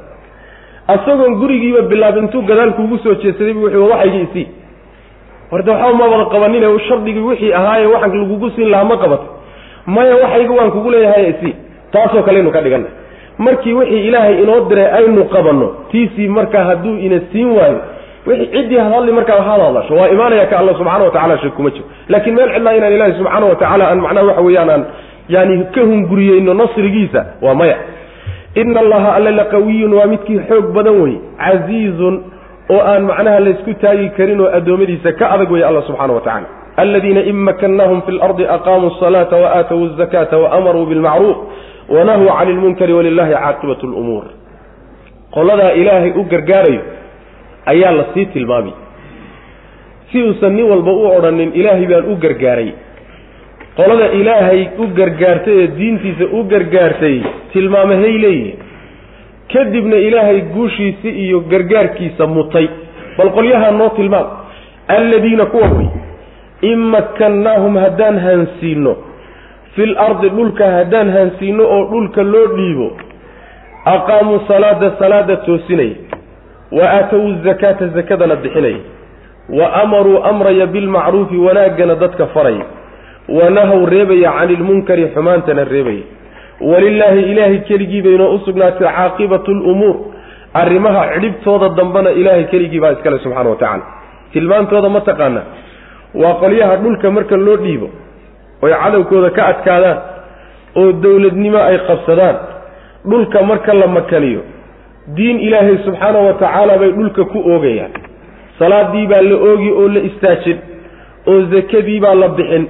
Asagoon gurigiiba bilaab intuu gadaal kuugu soo jeedsaday bu wuxuu waxaygii isii horta waxba ma wada qabanine shardigii wixii ahaaye waxaan lagugu siin lahaa ma qabatay maya waxayga waan kugu leeyahay isii taasoo kaleynu ka dhigana markii wixii ilaahay inoo diray aynu qabanno tiisii markaa hadduu ina siin waayo ciddii hadhadli markaa had hadasho waa imaanaya ka alla subxana watacala shek kuma jiro. Laakiin meel cidlaa inaan ilaahay subxaana watacaala aan macnaha waxa weeyaan aan yani ka hunguriyeyno nasrigiisa waa maya. Ina allaha alla laqawiyun waa midkii xoog badan wey casiizun oo aan macnaha laysku taagi karin oo addoommadiisa ka adag wey alla subxana wa tacala aladiina in makannahum fi lardi aqaamuu asalaata waaatowu azakata waamaruu bilmacruuf wanahuu cani lmunkari walilahi caaqibatu lumuur qoladaa ilaahay u gargaarayo ayaa la sii tilmaamay si uusan nin walba u odhanin ilaahay baan u gargaaray qolada ilaahay u gargaartay ee diintiisa u gargaartay tilmaamahay leeyihiin kadibna ilaahay guushiisi iyo gargaarkiisa mutay bal qolyahaa noo tilmaam alladiina kuwa wey in makkannaahum haddaan hansiino fil ardi dhulka haddaan hansiino oo dhulka loo dhiibo. Aqaamuu salaada salaada toosinaya wa aatowu zakaata zakadana bixinaya wa amaruu amraya bilmacruufi wanaaggana dadka faraya wanahaw reebaya cani ilmunkari xumaantana reebaya walilaahi ilaahay keligii baynoo u sugnaatay caaqibatu lumuur arrimaha cidhibtooda dambena ilaahay keligii baa iskale subxana wa tacala tilmaantooda ma taqaana waa qolyaha dhulka marka loo dhiibo oy cadowkooda ka adkaadaan oo dowladnimo ay qabsadaan. Dhulka marka la makaniyo diin ilaahay subxaana wa tacaala bay dhulka ku oogayaan. Salaadii baa la oogi oo la istaajin oo zakadii baa la bixin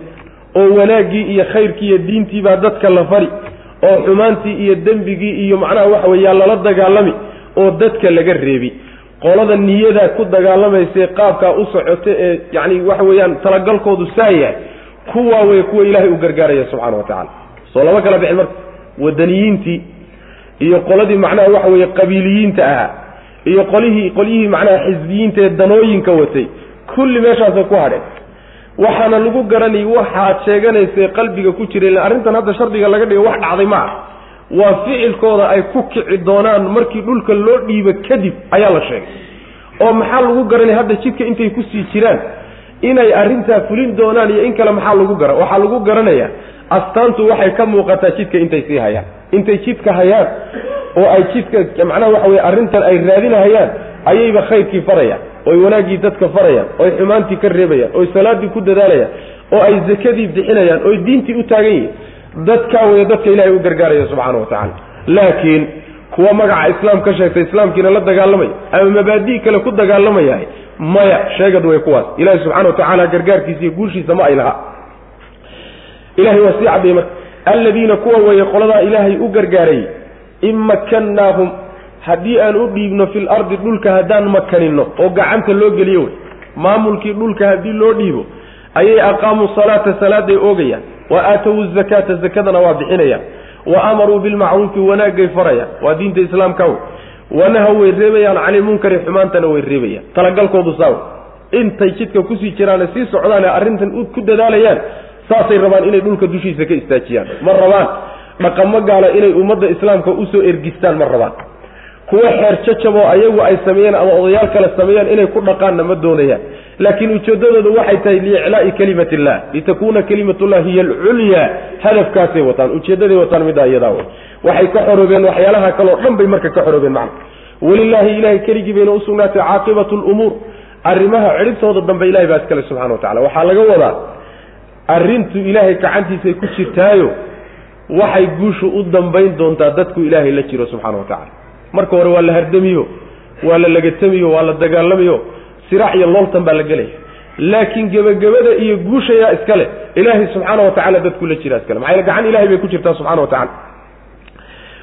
oo wanaaggii iyo khayrkii iyo diintii baa dadka la fari oo xumaantii iyo dembigii iyo macnaha waxa weeyaa lala dagaalami oo dadka laga reebi qolada niyadaa ku dagaalamaysae qaabkaa u socota ee yacni waxa weeyaan talagalkoodu saa yahay kuwaa wey kuwa ilaahay u gargaaraya subxana wa tacala soo lama kala bixin marka. Wadaniyiintii iyo qoladii macnaha waxa weeye qabiiliyiinta ahaa iyo qolihii qolyihii macnaha xisbiyiinta ee danooyinka watay kulli meeshaasay ku hadheen waxaana lagu garanay waxaad sheeganaysa qalbiga ku jira ila arrintan hadda shardiga laga dhigo wax dhacday ma ah waa ficilkooda ay ku kici doonaan markii dhulka loo dhiibo kadib ayaa la sheegay. Oo maxaa lagu garanay hadda jidka intay ku sii jiraan? Inay arrintaa fulin doonaan iyo in kale maxaa lagu gara waxaa lagu garanayaa astaantu waxay ka muuqataa jidka intay sii hayaan. Intay jidka hayaan oo ay jidka macnaha waxa weye arrintan ay raadinahayaan ayayba khayrkii farayaan oy wanaaggii dadka farayaan oy xumaantii ka reebayaan oy salaaddii ku dadaalayaan oo ay zakadii bixinayaan oy diintii u taagan yihiin dadkaa weeye dadka ilahay u gargaaraya subxaana wa tacala laakiin kuwa magaca islaam ka sheegtay islaamkiina la dagaalamaya ama mabaadi' kale ku dagaalamaya maya sheegad way kuwaas. Ilahi subxana wa tacaala gargaarkiisa iyo guushiisa ma ay laha. Ilahay waa sii cadday marka. Alladiina kuwa weeye qoladaa ilaahay u gargaarayay in makannaahum haddii aan u dhiibno fil ardi dhulka haddaan makanino oo gacanta loo geliyo wey maamulkii dhulka haddii loo dhiibo ayay aqaamuu salaata salaaday oogayaan wa aatowu zakaata zakadana waa bixinayaan wa amaruu bilmacruufi wanaagay farayaan waa diinta islaamka wey wanahaw way reebayaan canilmunkari xumaantana way reebayaan. Talagalkoodu saaw. Intay jidka ku sii jiraane sii socdaane arrintan ku dadaalayaan saasay rabaan inay dhulka dushiisa ka istaajiyaan. Ma rabaan dhaqamo gaala inay ummadda islaamka u soo ergistaan ma rabaan. Kuwa xeer jajaboo ayagu ay sameeyeen ama odayaal kale sameeyeen inay ku dhaqaanna ma doonayaan laakiin ujeeddadooda waxay tahay liiclaa'i kalimat illah litakuuna kalimatullah hiya alculyaa hadafkaasay wataan ujeeddaday wataan middaa iyadaa wey waxay ka xoroobeen waxyaalaha kaleo dhan bay marka ka xoroobeen macna. Walilaahi ilahay keligii bayna usugnaatay caaqibatu lumuur arrimaha cidhibtooda dambe ilahay baa iskale subxana wa tacala waxaa laga wadaa arrintu ilaahay gacantiisay ku jirtaayo waxay guushu u dambayn doontaa dadku ilaahay la jiro subxana wa tacala marka hore waa la hardamiyo waa la lagatamiyo waa la dagaalamayo siraax iyo looltan baa la gelaya. Laakiin gebagabada iyo guushayaa iskale ilaahay subxaana wa tacala dadku la jiraa iskale maxaa gacan? Ilahay bay ku jirtaa subxana wa tacala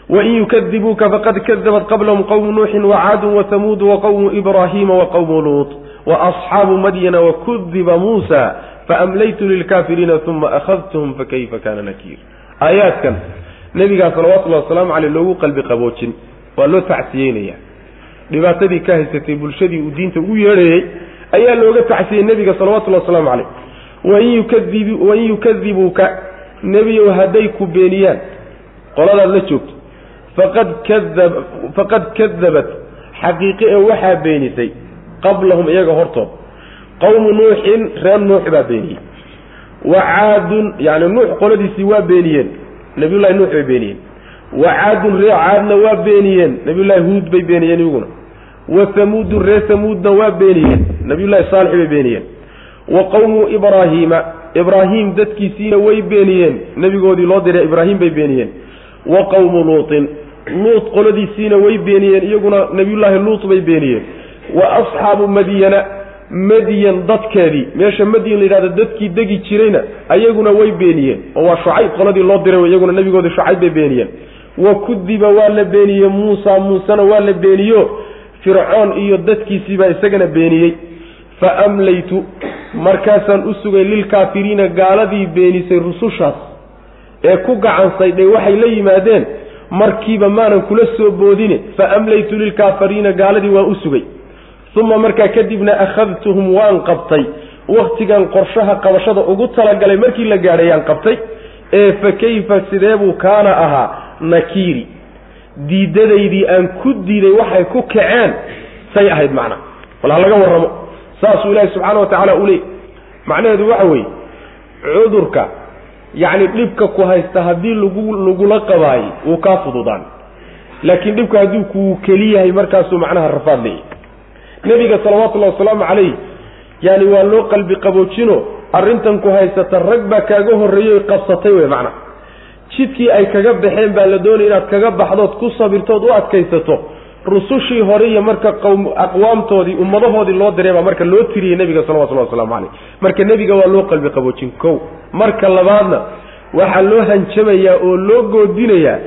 wain yukadibuuka faqad kadabat qablahum qowmu nuuxin wacaadun wahamuudu waqowmu ibraahiima waqowmu luut waasxaabu madyana wakudiba muusa faamlaytu lilkaafiriina uma akhadtuhum fakayfa kana nakiir. Aayaadkan nebigaa salawatullahi wasalaamu caleyh loogu qalbi qaboojin. Waa loo tacsiyeynaya dhibaatadii ka haysatay bulshadii uu diinta ugu yeedhayey ayaa looga tacsiyey nebiga salawatullahi wasalaamu caleyh wain yukadib wain yukadibuuka nebiyow hadday ku beeniyaan qoladaad la joogto. Faqad kadab faqad kadabat xaqiiqe ee waxaa beenisay qablahum iyaga hortood qawmu nuuxin reer nuux baa beeniyey. Wa caadun yani nuux qoladiisii waa beeniyeen nabiyullahi nuux bay beeniyeen. Wa caadun reer caadna waa beeniyeen nabiyullahi huud bay beeniyeen iyaguna wa hamuudun reer hamuudna waa beeniyeen. Nabiyullahi saalix bay beeniyeen. Wa qawmu ibraahiima ibraahim dadkiisiina way beeniyeen. Nebigoodii loo diray ibraahim bay beeniyeen. Wa qawmu luutin luut qoladiisiina way beeniyeen iyaguna nabiyullaahi luut bay beeniyeen. Wa asxaabu madyana madyan dadkeedii meesha madyan la yidhahdo dadkii degi jirayna ayaguna way beeniyeen. Oo waa shucayb qoladii loo diray iyaguna nebigoodii shucayb bay beeniyeen. Wa kudiba waa la beeniyey muusa muusena waa la beeniyo fircoon iyo dadkiisiibaa isagana beeniyey. Fa amlaytu markaasaan u sugay lilkaafiriina gaaladii beenisay rusushaas. Ee ku gacansaydhay waxay la yimaadeen markiiba maanan kula soo boodine. Fa amlaytu lilkaafiriina gaaladii waan u sugay. Uma markaa kadibna akhadtuhum waan qabtay. Wakhtigan qorshaha qabashada ugu talagalay markii la gaadhayaan qabtay. Ee fa kayfa sideebuu kaana ahaa? Nakiiri diidadaydii aan ku diiday waxay ku kaceen say ahayd macna. Wal ha laga warramo. Saasuu ilaahi subxaana wa tacaala u leey macnaheedu waxa weeye cudurka yacni dhibka ku haysta haddii lagu lagula qabaayey wuu kaa fududaan. Laakiin dhibka hadduu kuu keli yahay markaasuu macnaha rafaad leeyahy nebiga salawaatullahi wasalaamu calayh yaani waa loo qalbi qaboojino arrintan ku haysata rag baa kaaga horreeyey qabsatay wey macna jidkii ay kaga baxeen baa la doonaya inaad kaga baxdood ku sabirtood u adkaysato. Rusushii hore iyo marka aqwaamtoodii ummadahoodii loo diray baa marka loo tiriyey nebiga salawatullahi waslamu caleyh marka nebiga waa loo qalbi qaboojin kow. Marka labaadna waxaa loo hanjamayaa oo loo goodinayaa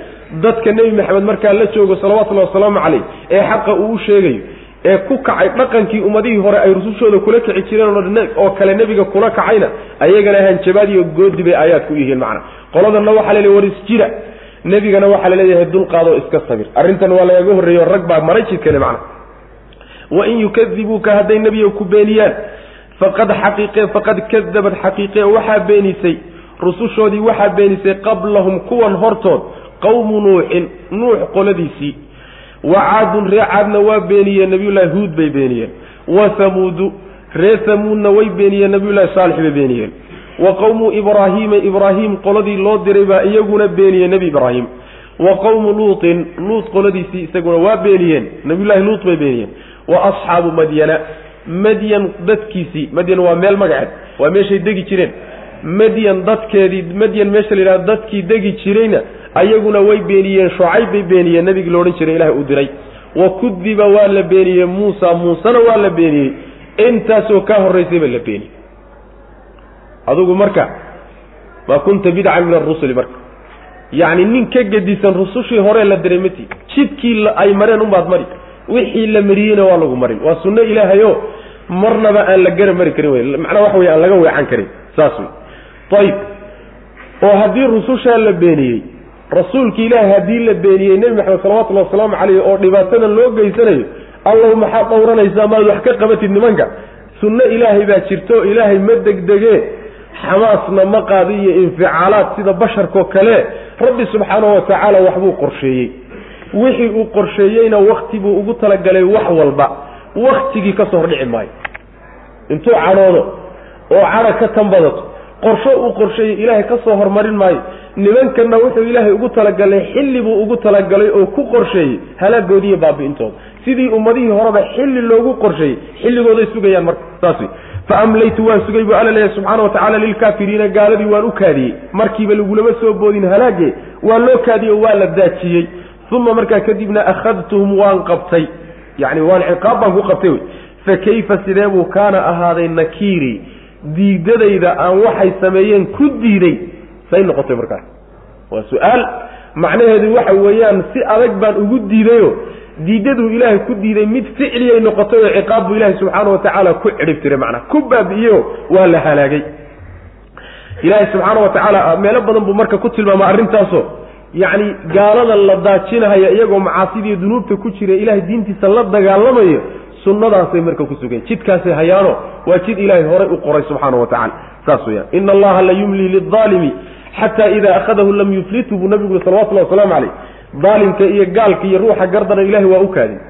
dadka nebi maxamed markaa la joogo salawatullahi wasalaamu caleyh ee xaqa uu u sheegayo ee ku kacay dhaqankii ummadihii hore ay rusushooda kula kici jireen oo kale nebiga kula kacayna ayagana hanjabaad iyo goodi bay aayaad ku yihiin macna. Qoladanna waxaa la leey war isjira nebigana waxaa la leeyahay dulqaadoo iska sabir. Arrintan waa lagaga horreeyo rag baa maray jidkale macna. Wain yukadibuuka hadday nebiga ku beeniyaan faqad xaqiiqe faqad kadabad xaqiiqe. Waxaa beenisay rusushoodii waxaa beenisay qablahum kuwan hortood qawmu nuuxin nuux qoladiisii wa caadun ree caadna waa beeniyeen nabiyullaahi huud bay beeniyeen. Wa hamuudu ree hamuudna way beeniyeen nabiyullahi saalix bay beeniyeen. Wa qowmu ibraahiima ibraahim qoladii loo diray baa iyaguna beeniyeen nebi ibraahim. Wa qowmu luutin luut qoladiisii isaguna waa beeniyeen nabiyullahi luut bay beeniyeen. Wa asxaabu madyana madyan dadkiisii madyan waa meel magaceed waa meeshay degi jireen. Madyan dadkeedii madyan meesha la yidhahdo dadkii degi jirayna ayaguna way beeniyeen shucayb bay beeniyeen nebigii la odhan jiray ilahay uu diray. Wa kudiba waa la beeniyey muusa muusena waa la beeniyey. Intaasoo kaa horraysayba la beeniyey adugu marka ma kunta bidcan min arusuli marka. Yacni nin ka gedisan rusushii hore la diray mati jidkii ay mareen unbaad mari. Wixii la mariyeyna waa lagu marin. Waa sunno ilaahayo marnaba aan la gara mari karin wey macnaa waxa wey aan laga weecan karin. Saas wey ayib oo haddii rusushaa la beeniyey rasuulki ilaahi haddii la beeniyey nebi maxamed salawatullahi wasalaamu caleyh oo dhibaatadan loo geysanayo allahu maxaad dhowranaysaa maad wax ka qabatid nimanka? Sunno ilaahay baa jirto ilaahay ma degdegee xamaasna ma qaadi iyo inficaalaad sida basharkao kale. Rabbi subxaanahu watacaala waxbuu qorsheeyey. Wixii uu qorsheeyeyna wakti buu ugu talagalay wax walba. Waktigii ka soo hordhici maayo. Intuu cadhoodo oo cadha ka tanbadato qorsho uu qorsheeyey ilaahay ka soo hormarin maayo. Nimankanna wuxuu ilaahay ugu talagalay xilli buu ugu talagalay oo ku qorsheeyey halaagoodiiyo baabi'intooda. Sidii ummadihii horeba xilli loogu qorsheeyey xilligooday sugayaan marka saas wey fa amlaytu waan sugay buu alla leeyahay subxaana wa tacala lilkaafiriina gaaladii waan u kaadiyey. Markiiba lagulama soo boodin halaage waa loo kaadiyey waa la daajiyey. Uma markaa kadibna akhadtuhum waan qabtay. Yani waan ciqaab baan ku qabtay wey. Fa kayfa sidee buu kaana ahaaday nakiiri diidadayda aan waxay sameeyeen ku diiday say noqotay markaas waa su'aal. Macnaheedu waxa weeyaan si adag baan ugu diidayo diidaduu ilaahay ku diiday mid ficliyay noqotay oo ciqaab buu ilaahay subxaana wa tacaala ku cidhib tiray macnaa ku baabi'iyeyo waa la halaagay. Ilaahay subxaana wa tacaala meelo badan buu marka ku tilmaama arrintaasoo. Yacni gaalada la daajinahaya iyagoo macaasidiiyo dunuubta ku jira ilahay diintiisa la dagaalamayo sunnadaasay marka ku sugeen. Jidkaasay hayaano waa jid ilaahay horay u qoray subxaana wa tacala saas weyaan ina allaha la yumlii lilaalimi xata ida akhadahu lam yuflitu buu nabigu yuri salawatullahi wasalaamu caleyh daalimka iyo gaalka iyo ruuxa gardana ilahay waa u kaadin.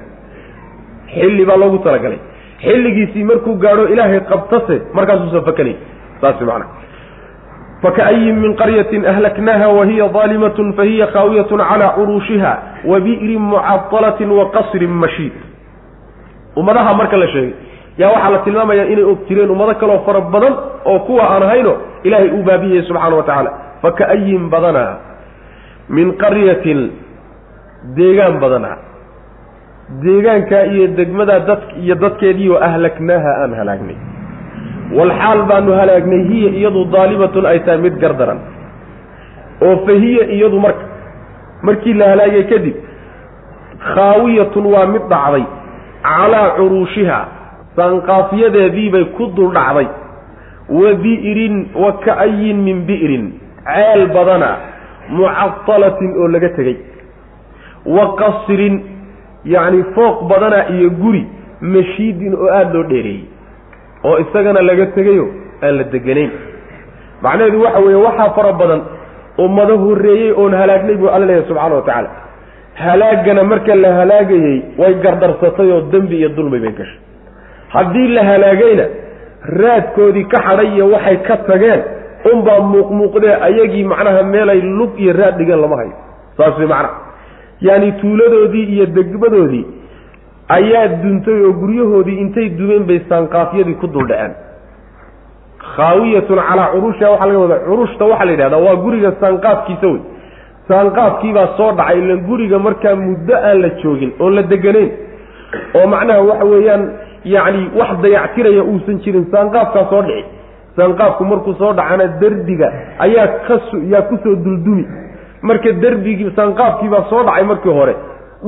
Xilli baa loogu talagalay. Xilligiisii markuu gaadho ilaahay qabtase markaasuusan fakanay saas macana fakaayin min qaryatin ahlaknaha wahiya daalimatun fahiya khaawiyatun calaa curuushiha wa bi'rin mucadalatin wa qasrin mashiid ummadaha marka la sheegay. Yaa waxaa la tilmaamayaa inay og jireen ummado kaloo fara badan oo kuwa aan ahayno ilaahay uu baabiyey subxana wa tacaala. Fakaayin badana min qaryatin deegaan badana. Deegaankaa iyo degmadaa dad iyo dadkeediioo ahlaknaaha aan halaagnay. Walxaal baanu halaagnay hiya iyadu daalimatun ay tahay mid gardaran. Oo fa hiya iyadu marka markii la halaagay kadib khaawiyatun waa mid dhacday calaa curuushiha saanqaafiyadeediibay ku dul dhacday. Wa bi'rin wa ka'ayin min bi'rin ceel badana mucadalatin oo laga tegey wa qasrin yacni fooq badana iyo guri mashiidin oo aada loo dheereeyey oo isagana laga tegayo aan la deganayn. Macnaheedu waxa weeye waxaa fara badan ummado horreeyey oon halaagnay buu alla leeyahay subxana wa tacaala halaagana marka la halaagayey way gardarsatay oo dembi iyo dulmi bay gashay. Haddii la halaagayna raadkoodii ka xadhay iyo waxay ka tageen unbaa muuqmuuqdee ayagii macnaha meelay lug iyo raad dhigeen lama hayo. Saas way macnaha yaani tuuladoodii iyo degmadoodii ayaa duntay oo guryahoodii intay dumeen bay saanqaafyadii ku dul dhaceen. Khaawiyatun calaa curushiha waxaa laga wadaa curushta waxaa la yidhahdaa waa guriga saanqaafkiisa wey saanqaafkiibaa soo dhacay ilan guriga markaa muddo aan la joogin oon la deganayn. oo macnaha waxa weeyaan yacni wax dayactiraya uusan jirin saanqaafkaa soo dhici. saanqaafku markuu soo dhacana derbiga ayaa kas yaa ku soo duldumi. marka derbigii saanqaafkiibaa soo dhacay markii hore.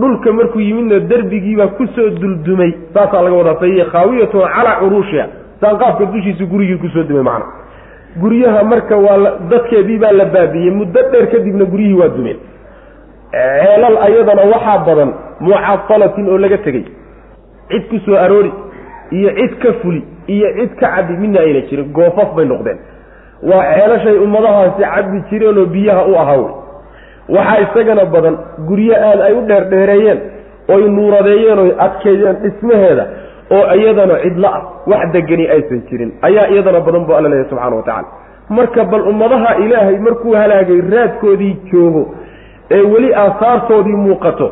dhulka markuu yimidna derbigiibaa ku soo duldumay. saasaa laga wadaa fahiya khaawiyatun calaa curuushiha saanqaafka dushiisa gurigii ku soo dumay macna guryaha marka waa la dadkeedii baa la baabiyey muddo dheer kadibna guryihii waa dumeen. Ceelal ayadana waxaa badan mucadalatin oo laga tegey. Cid ku soo aroori iyo cid ka fuli iyo cid ka cabbi midna ayna jirin goofaf bay noqdeen. Waa ceelashay ummadahaasi cabbi jireenoo biyaha u ahaa wey. Waxaa isagana badan guryo aad ay u dheerdheereeyeen oy nuuradeeyeen oy adkeeyeen dhismaheeda oo iyadana cidla ah wax degani aysan jirin. Ayaa iyadana badan buu alla leeyahy subxana wa tacaala. Marka bal ummadaha ilaahay markuu halaagay raadkoodii joogo ee weli aasaartoodii muuqato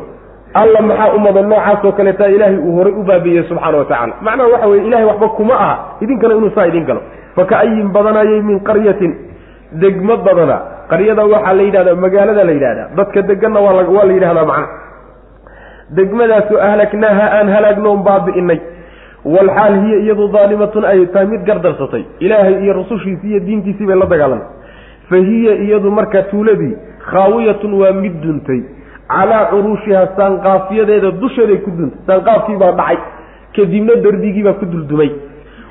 alla maxaa ummada noocaasoo kaleeta ilaahay uu horay u baabiyey subxaana wa tacala macnaha waxa weye ilahay waxba kuma aha. Idinkana inuu saa idin galo. Faka'ayin badanayay min qaryatin degmo badana. Qaryada waxaa la yidhahdaa magaalada la yidhahdaa. Dadka deganna waa la yidhahdaa macna. Degmadaasu ahlaknaaha aan halaagnoon baabi'inay walxaal hiya iyadu daalimatun ay tahay mid gardarsatay ilaahay iyo rusushiisii iyo diintiisii bay la dagaalamay fa hiya iyadu marka tuuladii khaawiyatun waa mid duntay calaa curuushiha saanqaafiyadeeda dusheeday ku duntay saanqaafkiibaa dhacay kadibna derbigiibaa ku duldumay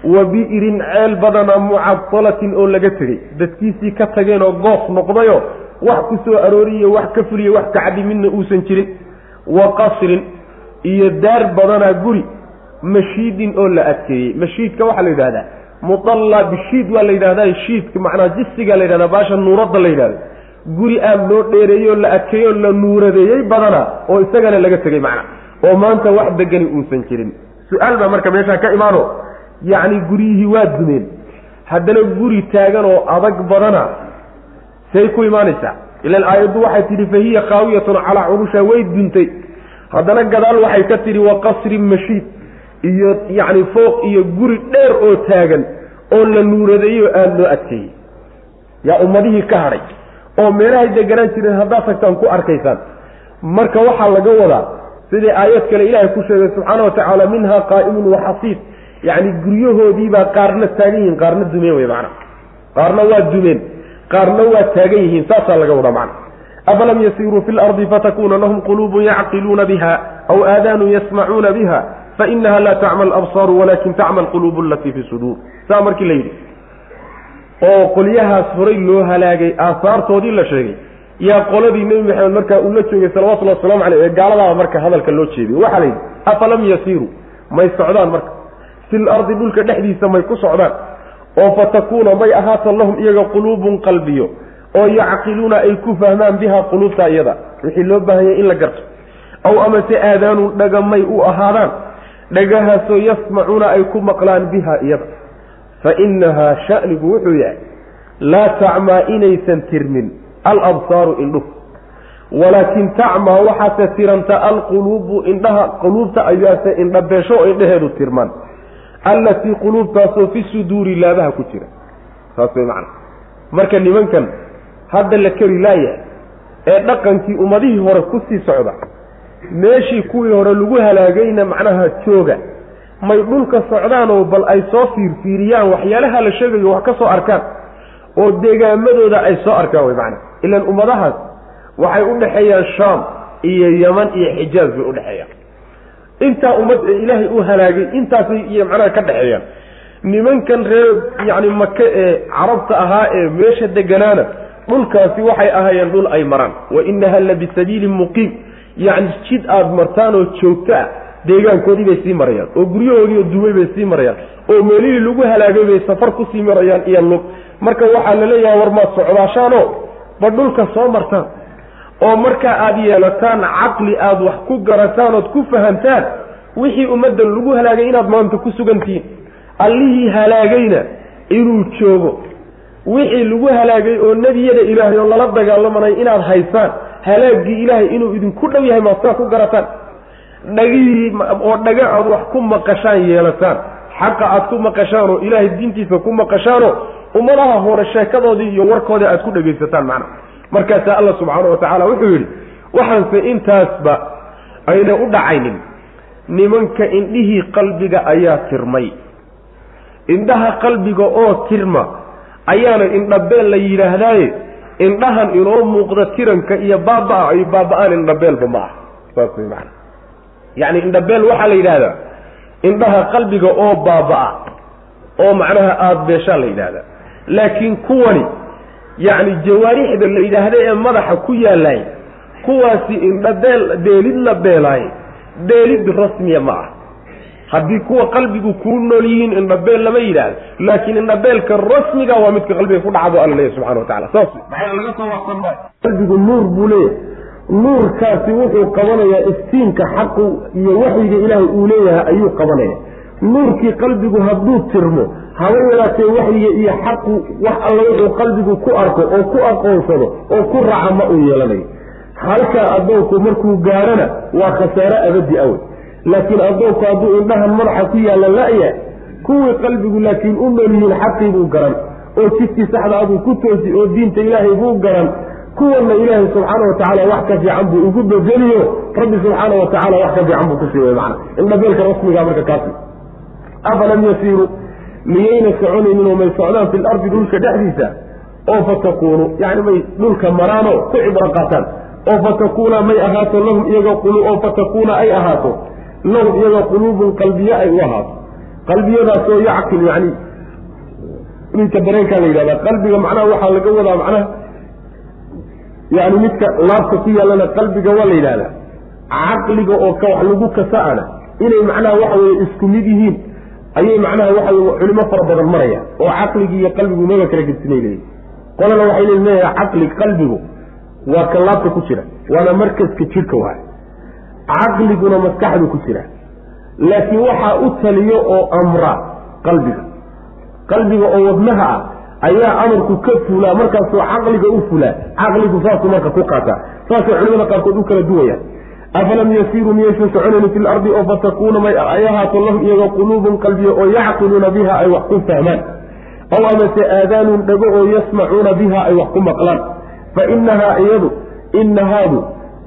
wa bi'rin ceel badana mucadalatin oo laga tegey dadkiisii ka tageenoo goof noqdayo wax ku soo arooriye wax ka fuliye wax ka midna uusan jirin wa qasrin iyo daar badanaa guri mashiidin oo la adkeeyey. Mashiidka waxaa la yidhahdaa mudalla bishiid waa la yidhahdaa shiidka macnaa jisiga la yidhahdaa baasha nuuradda la yidhahda guri aad loo dheereeyoo la adkeeyoo la nuuradeeyey badana oo isagana laga tegey macna oo maanta wax degani uusan jirin. Su'aal baa marka meeshaa ka imaano. Yacni guryihii waa dumeen. Haddana guri taagan oo adag badana say ku imaanaysaa. Ilan aayaddu waxay tidhi fa hiya khaawiyatun calaa curusha way duntay. Haddana gadaal waxay ka tidhi wa qasrin mashiid iyo yacni fooq iyo guri dheer oo taagan oo la nuuradeeyo aada loo adkeeyey. Yaa ummadihii ka hadhay oo meelahay deganaan jireen haddaad tagtaan ku arkaysaan. Marka waxaa laga wadaa sidii aayad kale ilaahay ku sheegay subxaana wa tacaala minhaa qaa'imun waxasiid yacni guryahoodiibaa qaarna taagan yihiin qaarna dumeen wey macana qaarna waa dumeen qaarna waa taagan yihiin saasaa laga wadaa macana afalam yasiiruu fi lardi fatakuna lahum quluubun yacqiluuna biha aw aadaanun yasmacuuna biha fainaha laa tacma alabsaaru walakin tacma alquluubu alatii fi suduur saa markii la yidhi oo qolyahaas horay loo halaagay aasaartoodii la sheegay yaa qoladii nebi maxamed markaa uu la joogay salawatullahi waslamu caleyh ee gaaladaaba marka hadalka loo jeediyo waxaa la yidhi afalam yasiiruu may socdaan marka fil ardi dhulka dhexdiisa may ku socdaan oo fatakuuna may ahaatan lahum iyaga quluubun qalbiyo oo yacqiluuna ay ku fahmaan biha quluubta iyada wixii loo baahanyay in la garto aw amase aadaanun dhagamay u ahaadaan dhagahaasoo yasmacuuna ay ku maqlaan biha iyada fa innahaa sha'nigu wuxuu yahay laa tacmaa inaysan tirmin alabsaaru indhuhu walaakin tacmaa waxaase tiranta alquluubu indhaha quluubta ayaase indhabeesho oo indhaheedu tirmaan allatii quluubtaasoo fi suduuri laabaha ku jira. Saas way macana marka nimankan hadda la keri laayahay ee dhaqankii ummadihii hore ku sii socda meeshii kuwii hore lagu halaagayna macnaha jooga. May dhulka socdaanoo bal ay soo fiirfiiriyaan waxyaalaha la sheegayo wax ka soo arkaan oo deegaamadooda ay soo arkaan way macana ilaan ummadahaas waxay u dhexeeyaan shaam iyo yaman iyo xijaaz bay udhexeeyaan intaa ummad ee ilaahay u halaagay intaasay iyo macnaha ka dhexeeyaan. Nimankan reer yacni maka ee carabta ahaa ee meesha deganaana dhulkaasi waxay ahaayeen dhul ay maraan. Wa inaha la bisabiilin muqiim yacni jid aada martaan oo joogto ah deegaankoodii bay sii marayaan oo guryahoodii oo duway bay sii marayaan oo meelihii lagu halaagay bay safar ku sii marayaan iyo lug. Marka waxaa la leeyahay war maad socdaashaanoo? Ba dhulka soo martaan? Oo markaa aada yeelataan caqli aada wax ku garataan ood ku fahamtaan wixii ummaddan lagu halaagay inaad maanta ku sugantihiin allihii halaagayna inuu joogo. Wixii lagu halaagay oo nebiyada ilaahay oo lala dagaalamanay inaad haysaan halaaggii ilaahay inuu idinku dhow yahay maad saa ku garataan? Dhagihii oo dhaga aad wax ku maqashaan yeelataan. Xaqa aad ku maqashaan oo ilaahay diintiisa ku maqashaanoo ummadaha hore sheekadoodii iyo warkoodii aad ku dhegaysataan macna. Markaasaa alla subxaana wa tacaala wuxuu yidhi waxaanse intaasba ayna u dhacaynin. Nimanka indhihii qalbiga ayaa tirmay. Indhaha qalbiga oo tirma ayaana indhabeel la yidhaahdaaye indhahan inoo muuqda tiranka iyo baaba-a ay baaba-aan indhabeelba ma ah. Saas way yacni indhabeel waxaa la yidhahdaa indhaha qalbiga oo baaba-a oo macnaha aada beeshaa la yidhahdaa laakiin kuwani yacni jawaarixda la yidhaahda ee madaxa ku yaalaay kuwaasi indhabeel beelid la beelaay beelid rasmiya ma ah haddii kuwa qalbigu kuu nool yihiin indhabeel lama yidhaahdo laakiin indhabeelka rasmiga waa midka qalbiga ku dhacdo alla leeyahy subxana wa tacala saas maxaa laga soo waqsan maayo qalbigu nuur buu leeyahay. Nuurkaasi wuxuu qabanayaa iftiinka xaqu iyo waxyiga ilaahay uu leeyahay ayuu qabanaya nuurkii qalbigu hadduu tirmo haba yaraatee waxyiga iyo xaqu wax alla wuxuu qalbigu ku arko oo ku aqoonsado oo ku raca ma uu yeelanayo halkaa addoonku markuu gaarhana waa khasaaro abadi awey laakiin addoonku hadduu indhahan madaxa ku yaalla la-ya kuwii qalbigu laakiin u nool yihiin xaqii buu garan oo jidkii saxda abuu ku toosi oo diinta ilaahay buu garan kuwanna ilaahay subxaana watacaala wax ka fiican buu ugu bedeliyo rabbi subxaana watacaala wax ka fiican buu ku sii way macana indhabeelka rasmiga marka kaasi. Afalam yasiiruu miyayna soconaynin oo may socdaan fi lardi dhulka dhexdiisa? Oo fatakuunu yani may dhulka maraanoo ku cibro qaataan. Oo fatakuuna may ahaato lahum iyaga oo fatakuuna ay ahaato lahum iyaga quluubun qalbiye ay u ahaato. Qalbiyadaasoo yacqil yani midka dareenkaa la yidhahdaa qalbiga macnaha waxaa laga wadaa macnaha yani midka laabka ku yaallana qalbiga waa la yidhahdaa caqliga oo ka wax lagu kasa-ana inay macnaha waxa weye isku mid yihiin ayay macnaha waxa culimo fara badan maraya oo caqligii iyo qalbigu maba kala gedsinay leeyihiin qolana waxay leeyahay caqli qalbigu waa ka laabta ku jira waana markaska jidhka waay caqliguna maskaxdu ku jira. Laakiin waxaa u taliyo oo amra qalbiga. Qalbiga oo wadnaha ah ayaa amarku ka fulaa markaasoo caqliga u fulaa caqligu saasuu marka ku qaataa. Saasay culimada qaarkood u kala duwayaan. Afalam yasiiruu miyaysan soconayni fi lardi oo fatakuuna may ay ahaato lahum iyaga quluubun qalbiya oo yacqiluuna biha ay wax ku fahmaan. Aw amase aadaanun dhago oo yasmacuuna biha ay wax ku maqlaan. Fa inahaa iyadu inahaadu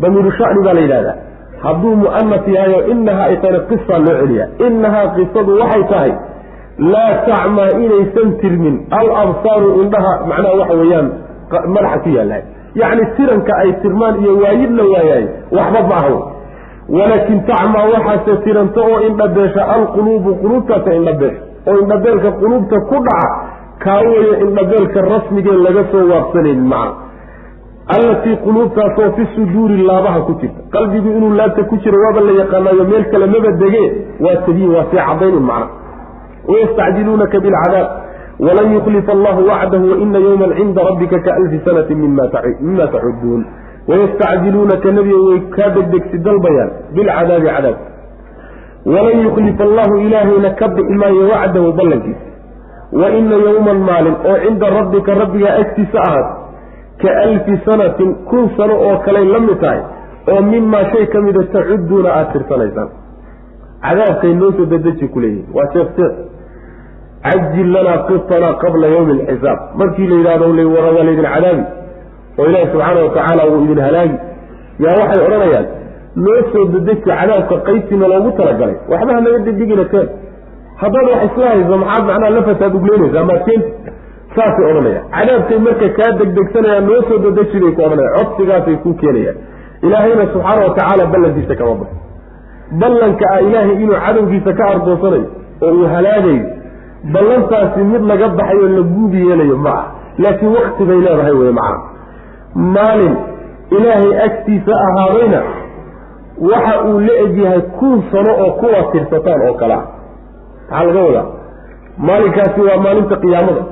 damiiru shacni baa la yidhahdaa hadduu mu'anas yahayo inahaa tahayna qisaa loo celiyaa inahaa qisadu waxay tahay laa tacmaa inaysan tirmin. Al absaaru indhaha macnaha waxa weeyaan madaxa ku yaalahay yacni tiranka ay tirmaan iyo waayid la waayaay waxba ma aha walaakin tacmaa waxaase tiranto oo indhabeesha alquluubu quluubtaasa indhabeesha oo indhabeelka quluubta ku dhaca kaa weeye indhabeelka rasmigee laga soo waabsanaynin macna allatii quluubtaasoo fi suduuri laabaha ku jirta. qalbigu inuu laabta ku jiro waaba la yaqaanaayo meel kale maba degee? Waa tabiin waa sii cadaynun macna. wayastacjiluunaka bilcadaab walan yuklifa allahu wacdahu waina yowman cinda rabbika kaalfi sanati mima tacuduun wayastacjiluunaka nebiga way kaa degdegsi dalbayaan bilcadaabi cadaab walan yukhlifa allahu ilaahayna ka bixi maayo wacdahu ballankiisa wa ina yowman maalin oo cinda rabbika rabbigaa agtiisa ahaad ka alfi sanatin kun sano oo kaley la mid tahay oo mimaa shay ka mida tacudduuna aada tirsanaysaan cadaabkay noo soo dadeji ku leeyihiin waa sheekh sheekh cajil lanaa qitanaa qabla yawmi alxisaab markii la yidhahdo waa laydin cadaabi oo ilaahi subxaana watacaala wuu idin halaagi. Yaa waxay odhanayaan noo soo dedeji cadaabka qaybtiina loogu talagalay. Waxba hanaga degdegina keen haddaad wax isla hayso maxaad macnaha lafasaad ugleynaysaa maad saasay odhanayaan. Cadaabkay marka kaa degdegsanayaan noo soo dedeji bay ku odhanayaan. Codsigaasay ku keenayaan. Ilaahayna subxaana watacaala ballankiisa kama baxo ballanka ah ilaahay inuu cadowgiisa ka ardoonsanayo oo uu halaagayo ballantaasi mid laga baxay oo la guubi yeelayo ma ah laakiin wakti bay leedahay wey macna maalin ilaahay agtiisa ahaadayna waxa uu la egyahay kun sano oo kuwa tirsataan oo kale. Ah maxaa laga wadaa? Maalinkaasi waa maalinta qiyaamada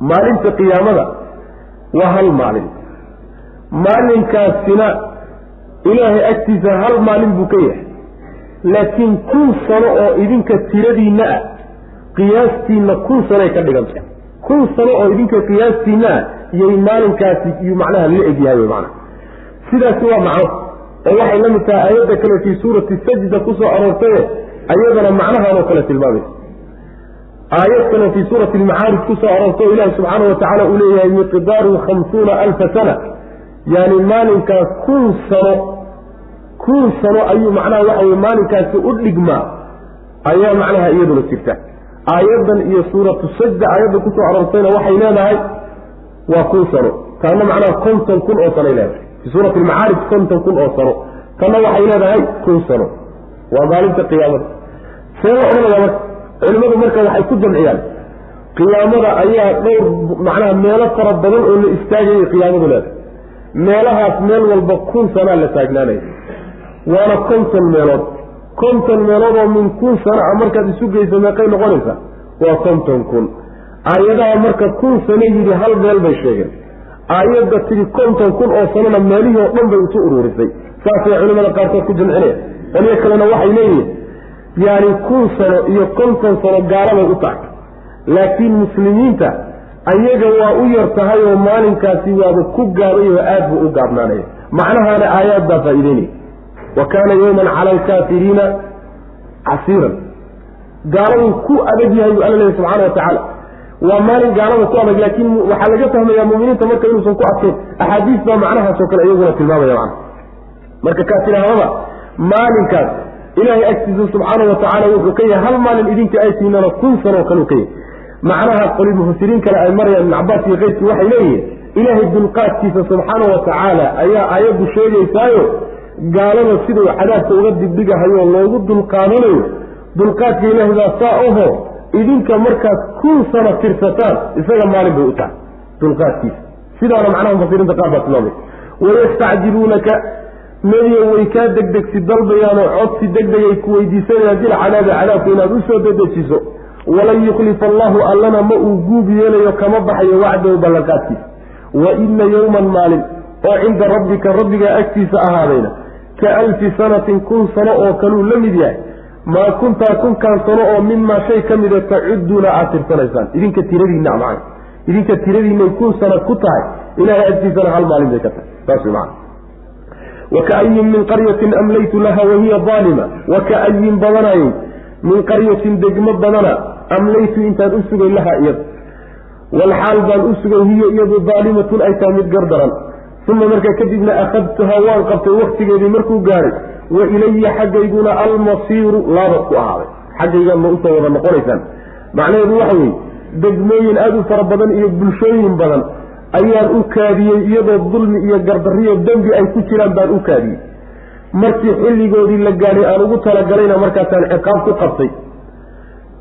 maalinta qiyaamada waa hal maalin. Maalinkaasina ilaahay agtiisa hal maalin buu ka yahay. Laakiin kun sano oo idinka tiradiinna ah qiyaastiinna kun sanoay ka dhiganta kun sano oo idinka qiyaastiinna ah iyay maalinkaasi iyo macnaha la egyahay wey macnaha sidaasi waa macno. Oo waxay la mid tahay aayadda kale fii suurati sajda ku soo aroortaye ayadana macnahan oo kale tilmaamaysa aayad kale fii suurati almacaarij ku soo aroortay oo ilaahi subxaana watacaala uu leeyahay miqdaaru khamsuuna alfa sana. Yaani maalinkaas kun sano kun sano ayuu macnaha waxa weye maalinkaasi u dhigmaa ayaa macnaha iyaduna jirta. Aayaddan iyo suuratu sajda aayadda ku soo aroortayna waxay leedahay waa kun sano. Taana macnaha konton kun oo sanoay leedahay. Fii suurati almacaarij konton kun oo sano. Tanna waxay leedahay kun sano. Waa maalinta qiyaamada. See la odhanaya marka culimmadu marka waxay ku jamciyaan. Qiyaamada ayaa dhowr macnaha meelo fara badan oo la istaagayay qiyaamadu leedahay. Meelahaas meel walba kun sanaa la taagnaanaya waana konton meelood. Konton meelood oo min kun sana a markaad isu geyso meeqay noqonaysaa waa konton kun. Aayadaha marka kun sano yidhi hal meel bay sheegeen. Aayadda tidhi konton kun oo sanona meelihii oo dhan bay isu uruurisay. Saasay culimada qaarkood ku jamcinaya qolyo kalena waxay leeyihiin yaani kun sano iyo konton sano gaalabay u tahay. Laakiin muslimiinta ayaga waa u yar tahay oo maalinkaasi waaba ku gaabay oo aad buu u gaabnaanaya. Macnahaana aayaad baa faa'iideynaya wa kaana yowman cala alkaafiriina casiiran. Gaaladuu ku adag yahay buu alla leeyahy subxana wa tacaala. Waa maalin gaalada ku adag laakiin waxaa laga fahmayaa muminiinta marka inuusan ku adkayn axaadiis baa macnahaasoo kale iyaguna tilmaamaya macna. Marka kaa tidhaahdaba maalinkaas ilaahay agtiisa subxaana wa tacaala wuxuu ka yahay hal maalin idinka ay tiinana kun sanoo kale u ka yahay. Macnaha qoli mufasiriin kale ay marayaan ibn cabaas iyo keyrkii waxay leeyihiin ilaahay dulqaadkiisa subxaana wa tacaala ayaa aayaddu sheegaysaayo gaalada siduu cadaabka uga dibdhigahayo loogu dulqaadanayo. Dulqaadka ilaahay baa saa oho idinka markaad kun sano tirsataan isaga maalin bay u tahay dulqaadkiisa. Sidaana macnaha mufasiriinta qaar baa tilmaamay. Wayastacjiluunaka nebiga way kaa degdegsi dalbayaanoo codsi degdegay ku weydiisanayaan bil cadaabi cadaabka inaad u soo dedejiso walan yukhlifa allahu allana ma uu guub yeelayo kama baxayo wacdahu ballanqaadkiisa. Wa ina yowman maalin oo cinda rabbika rabbigaa agtiisa ahaadayna ka alfi sanatin kun sano oo kaluu la mid yahay. Maa kuntaa kunkaan sano oo mimaa shay ka mida tacudduuna aad tirsanaysaan idinka tiradiinna macana idinka tiradiinay kun sanad ku tahay. Ilahay agtiisana hal maalin bay ka tahay. Saas macana wakaayin min qaryatin amlaytu laha wahiya aalima wakaayin badanayay min qaryatin degmo badana amlaytu intaan u sugay lahaa iyada walxaal baan u sugay hiyo iyadu daalimatun ay tahay mid gardaran uma markaa kadibna akhadtuhaa waan qabtay waktigeedii markuu gaaray wa ilaya xaggayguna almasiiru laabad ku ahaaday xaggaygaad ma u soo wada noqonaysaan macnaheedu waxa weeye degmooyin aada u fara badan iyo bulshooyin badan ayaan u kaadiyey iyadoo dulmi iyo gardarriyo dembi ay ku jiraan baan u kaadiyey. Markii xilligoodii la gaadhay aan ugu talagalayna markaasaan ciqaab ku qabtay.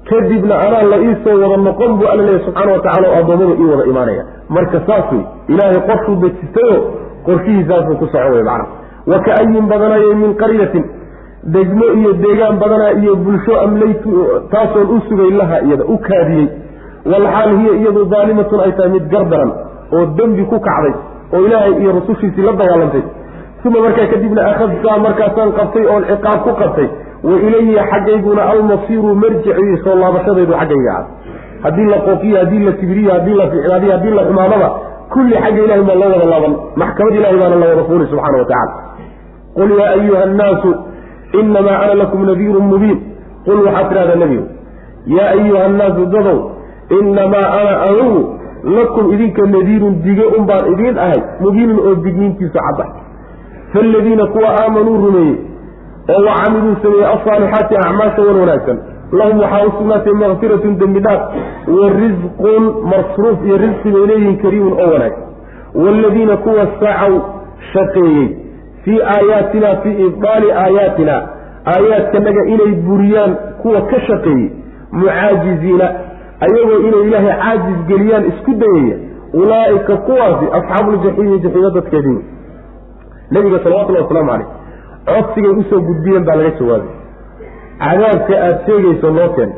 Kadibna anaa la iisoo wada noqon buu alla leeyahy subxaana wa tacala oo addoommada ii wada imaanaya. Marka saas wey ilaahay qorshuu dejistayo qorshihiisaasuu ku soco wey macna wa ka-ayin badanayay min qaryatin degmo iyo deegaan badanaa iyo bulsho amlaytu taasoon u sugay laha iyada u kaadiyey. Walxaal hiya iyadu daalimatun ay tahay mid gardaran oo dembi ku kacday oo ilaahay iyo rusushiisii la dagaalantay. Uma markaa kadibna akhadtaa markaasaan qabtay oon ciqaab ku qabtay. Wa ilayhi xaggayguna almasiiru marjicii soo laabashadaydu xaggayga ah. Haddii la qooqiyo haddii la kibriyo haddii la ficnaadiyo haddii la xumaadaba kulli xagga ilahay baa loo wada laaban. Maxkamad ilahay baana la wada fuuli subxana wa tacala qul yaa ayuha annaasu inamaa ana lakum nadiirun mubiin. Qul waxaad tidhahdaa nebigu yaa ayuha annaasu dadow inamaa ana anugu lakum idinka nadiirun dige un baan idiin ahay mubiinun oo digniintiisu cadda faaladiina kuwa aamanuu rumeeyey oo wa camiluu sameeyey alsaalixaati acmaasha wan wanaagsan lahum waxaa u sugnaatay makfiratun dembi dhaaf wa risqun masruuf iyo risqi bay leeyihiin kariimun oo wanaagsan waaladiina kuwa sacaw shaqeeyey fii aayaatina fii ibdaali aayaatina aayaadkanaga inay buriyaan kuwa ka shaqeeyey mucaajiziina ayagoo inay ilaahay caajis geliyaan isku dayaya ulaa'ika kuwaasi asxaabuuljaxiimi jaxiimo dadkeedii. Nabiga salawatullahi wasalaamu caleyh codsigay u soo gudbiyeen baa laga jawaabay. Cadaabka aada sheegayso noo keen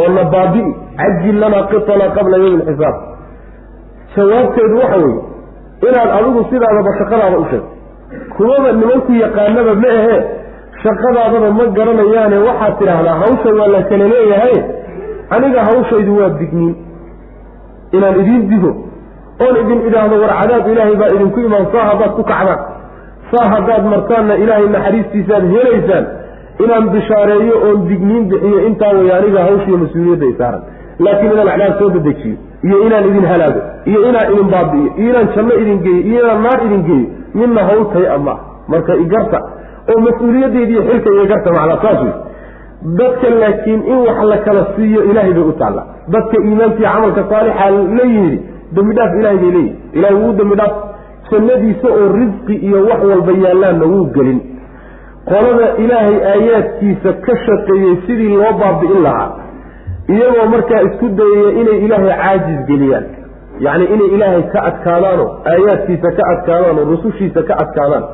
oo na baabi'i cajil lanaa qitana qabla yowmi alxisaab jawaabteedu waxa weeye inaad adigu sidaadaba shaqadaada u sheegto kuwaba nimanku yaqaanaba ma ahee shaqadaadaba ma garanayaane waxaad tidhaahdaa hawsha waa la kala leeyahay aniga hawshaydu waa digniin. Inaan idiin digo oon idin idhaahdo war cadaab ilaahay baa idinku imaan saa haddaad ku kacdaan saa haddaad martaanna ilaahay naxariistiisaaad helaysaan inaan bishaareeyo oon digniin bixiyo intaa way aniga hawshiiyo mas'uuliyadda ay saaran. Laakiin inaan cadaab soo dedejiyo iyo inaan idin halaago iyo inaan idin baabi'iyo iyo inaan janno idin geeyo iyo inaan naar idin geeyo midna hawltay ama marka igarta oo mas'uuliyaddeedi iyo xilka iyo garta macnaa saas wey dadka laakiin in wax la kala siiyo ilaahay bay u taalla. Dadka iimaankiiyo camalka saalixa la yidhi dembi dhaaf ilahay bay leeyihi ilahay wuu dembi dhaaf. Jannadiisa oo risqi iyo wax walba yaallaanna wuu gelin. Qolada ilaahay aayaadkiisa ka shaqeeyey sidii loo baabi'in lahaa iyagoo markaa isku dayaya inay ilaahay caajis geliyaan. Yacni inay ilaahay ka adkaadaanoo aayaadkiisa ka adkaadaan oo rusushiisa ka adkaadaan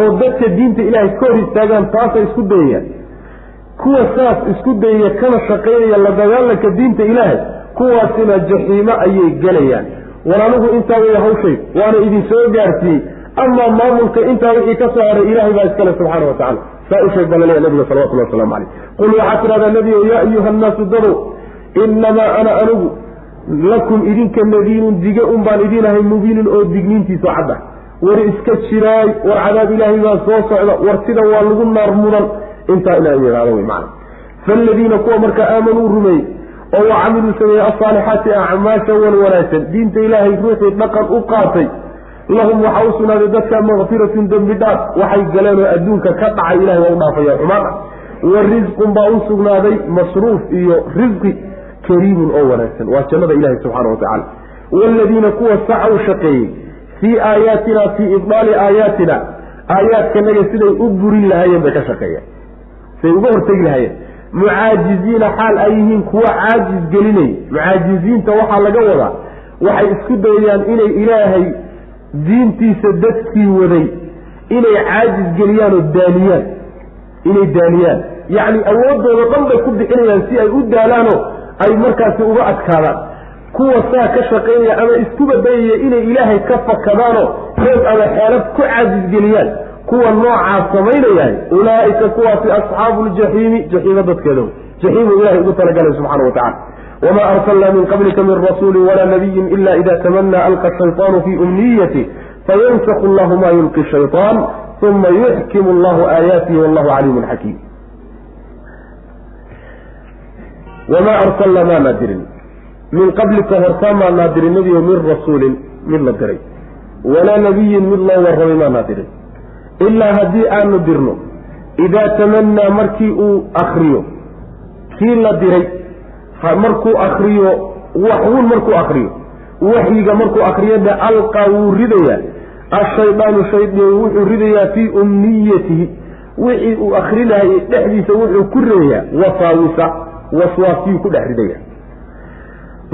oo dadka diinta ilaahay ka hor istaagaan taasay isku dayayaan kuwa saas isku dayaya kana shaqaynaya la dagaalanka diinta ilaahay kuwaasina jaxiimo ayay gelayaan. War anigu intaa way hawshay waana idin soo gaarsiiyey. Amaa maamulka intaa wixii ka soo haray ilaahay baa iskale subxaana wa tacala saa u sheeg baa nabiga salawatullah waslamu caleyh qul waxaad tidhahdaa nebigo yaa ayuha annaasu dadow innamaa ana anigu lakum idinka nadiirun dige un baan idiin ahay mubiinun oo digniintiisu cadda. War iska jiraay war cadaab ilaahay baa soo socda war sida waa lagu naar mudan intaa wey macana faaladiina kuwa marka aamanuu rumeeyey oo wa camiluu sameeyey alsaalixaati acmaasha wan wanaagsan diinta ilaahay ruuxii dhaqan u qaatay lahum waxaa u sugnaaday dadka makfiratun dembi dhaaf waxay galeen oo adduunka ka dhacay ilahay waa u dhaafaya xumaan. Ah wa risqun baa u sugnaaday masruuf iyo risqi kariimun oo wanaagsan waa jannada ilahi subxaana wa tacala waaladiina kuwa sacaw shaqeeyey fii aayaatina fii ibdaali aayaatina aayaadkanaga siday u burin lahaayeen bay ka shaqeeyeen siday uga hortegi lahaayeen. Mucaajiziina xaal ay yihiin kuwa caajis gelinay mucaajiziinta waxaa laga wadaa waxay isku dayayaan inay ilaahay diintiisa dadkii waday inay caajis geliyaan oo daaniyaan inay daaniyaan yacni awooddooda dhan bay ku bixinayaan si ay u daalaanoo ay markaasi uga adkaadaan kuwa saa ka shaqaynaya ama iskuba dayaya inay ilaahay ka fakadaanoo reeb ama xeelad ku caajisgeliyaan kuwa noocaas samaynayahay ulaa'ika kuwaasi asxaabu ljaxiimi jaxiimo dadkeeda jaxiimu ilahay ugu talagalay subxana wa tacala wma arsalna min qablika min rasuuli walaa nabiyin ila ida tamana alqa shayطaanu fi umniyati fayansaku allahu ma yulqi shayطaan uma yuxkimu allahu aayaatihi wallahu caliimun xakiim wamaa arsalna maanaa dirin min qablika hortaa maanaa dirin nebiyo min rasuulin mid la diray. Walaa nabiyin mid loo warramay maanaa dirin ilaa haddii aanu dirno idaa tamanaa markii uu akriyo kii la diray markuu akriyo waxwun markuu akriyo waxyiga markuu akriyada alqaa wuu ridayaa. Ashaydaanu shaydaan wuxuu ridayaa fii umniyatihi wixii uu akrinayay dhexdiisa wuxuu ku ridayaa wasaawisa waswaasiyuu ku dhex ridaya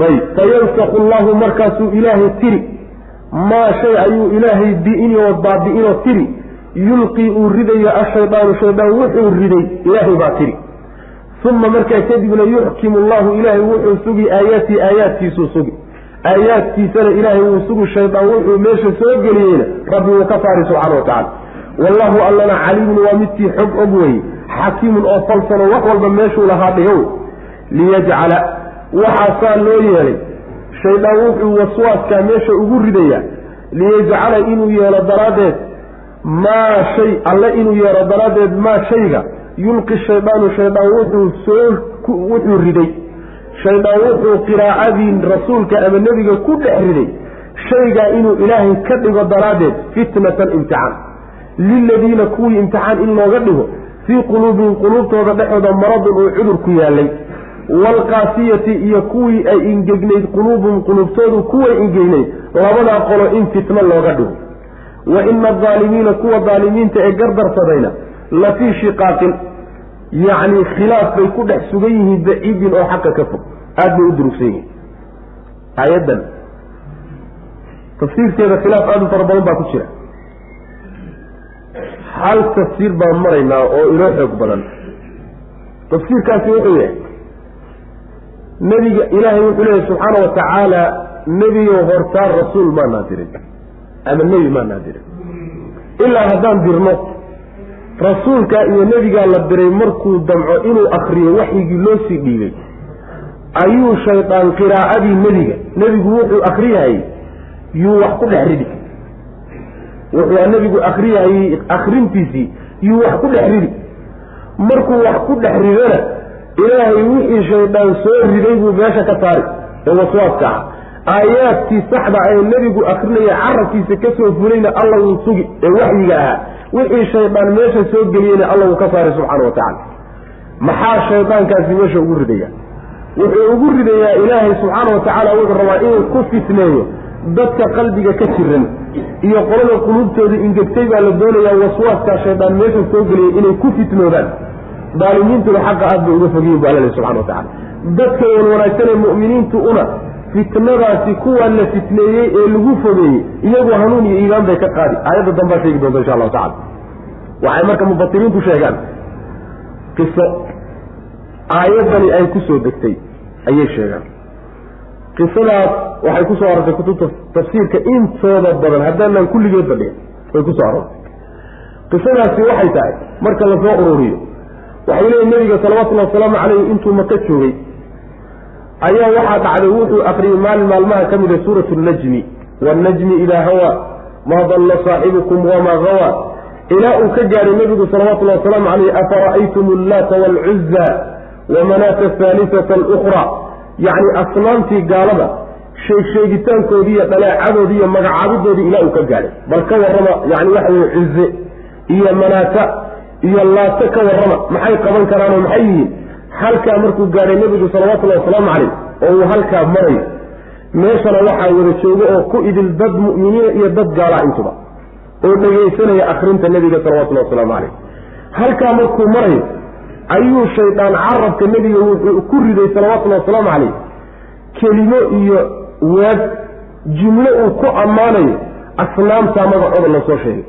ayb fayansaku llahu markaasuu ilaahay tiri maa shay ayuu ilaahay bi'inoo baabi'inoo tiri. Yulqii uu ridayo ashaydaanu shaydaan wuxuu riday. Ilaahay baa tiri. Uma markaa kadibna yuxkimu allahu ilaahay wuxuu sugi aayaatihi aayaadkiisuu sugi. Aayaadkiisana ilaahay wuu sugi shaydaan wuxuu meesha soo geliyeyna rabbi wuu ka saari subxaana wa tacala wallahu allana caliimun waa midkii xog og weye xakiimun oo falsano wax walba meeshuu lahaa dhigow. Liyajcala waxaasaa loo yeelay. Shaydaan wuxuu waswaaskaa meesha ugu ridayaa liyajcala inuu yeelo daraaddeed maa shay alle inuu yeelo daraaddeed maa shayga yulqi shaydaanu shaydaan wuxuu soo wuxuu riday. Shaydaan wuxuu qiraacadii rasuulka ama nebiga ku dhex riday shaygaa inuu ilaahay ka dhigo daraaddeed fitnatan imtixaan. Liladiina kuwii imtixaan in looga dhigo fii quluubihim quluubtooda dhexooda maradun uu cudur ku yaalay waalqaasiyati iyo kuwii ay ingegnayd quluubuhum quluubtoodu kuway ingegnayd labadaa qolo in fitno looga dhigo. Wa ina adaalimiina kuwa daalimiinta ee gardarsadayna la fii shiqaaqin yacni khilaaf bay ku dhex sugan yihiin baciidin oo xaqa ka fog. Aada bay u durugsan yihiin. Aayaddan tafsiirkeeda khilaaf aada u fara badan baa ku jira. Hal tafsiir baan maraynaa oo inoo xoog badan. Tafsiirkaasi wuxuu yahay nebiga ilaahay wuxuu leeyahy subxaana wa tacaala nebiyo hortaan rasuul maanaa dirin. Ama nebi maanaa dirin. Ilaa haddaan dirno rasuulkaa iyo nebigaa la diray markuu damco inuu akriyo waxyigii loo sii dhiibay ayuu shaydaan qiraa'adii nebiga nebigu wuxuu akriyahayy yuu wax ku dhex ridi. Wuxuu nebigu akriyahayey akrintiisii yuu wax ku dhex ridi. Markuu wax ku dhex ridana ilaahay wixii shaydaan soo riday buu meesha ka saari oo waswaaska. Ah aayaadkii saxda ee nebigu akrinaya carabkiisa ka soo fulayna alla wuu sugi. Ee waxyiga ahaa. Wixii shaydaan meesha soo geliyeyna alla wuu ka saaray subxaana wa tacaala. Maxaa shaydaankaasi meesha ugu ridaya wuxuu ugu ridayaa ilaahay subxaana wa tacaala wuxuu rabaa inuu ku fitneeyo dadka qalbiga ka jiran iyo qolada quluubtooda ingegtay baa la doonayaa waswaaskaa shaydaan meesha soo geliyay inay ku fitnoodaan daalimiintuna xaqa aad bay uga fogyihin bu alla leh subxana wa tacala dadka wan wanaagsan ee mu'miniintu una fitnadaasi kuwaa la fitneeyey ee lagu fogeeyey iyagu hanuun iyo iimaan bay ka qaadi. Aayadda dambaa sheegi doonta insha allahu tacala waxay marka mufasiriintu sheegaan qiso aayaddani ay ku soo degtay ayay sheegaan. Qisadaas waxay ku soo arortay kutubta tafsiirka intooda badan haddaanan kulligeedba dhigin way ku soo arortay. Qisadaasi waxay tahay marka la soo ururiyo waxay leeyihiin nabiga salawatullhi wasalaamu caleyhi intuu maka joogay. Ayaa waxaa dhacday wuxuu akriyey maalin maalmaha ka mida suuratu najmi wannajmi idaa hawaa maa dalla saaxibukum wamaa hawaa ilaa uu ka gaadhay nebigu salawatullahi wasalaamu caleyh afara'aytum allaata waalcuzza wamanaata ahaalisata alukra yacni asnaamtii gaalada sheegsheegitaankoodii iyo dhaleecadoodii iyo magacaabidoodii ilaa uu ka gaadhay bal ka warrama yani waxa weye cuze iyo manaata iyo laata ka warrama maxay qaban karaanoo maxay yihiin? Halkaa markuu gaadhay nebigu salawatullahi wasalaamu caleyh oo uu halkaa marayo meeshana waxaa wada joogo oo ku idil dad mu'miniina iyo dad gaalaa intuba oo dhegaysanaya akrinta nebiga salawatullahi wasalaamu caleyh halkaa markuu marayo ayuu shaydaan carabka nebiga wuxuu ku riday salawatullahi wasalaamu caleyh kelimo iyo waag jumlo uu ku ammaanayo asnaamtaa magacooda la soo sheegay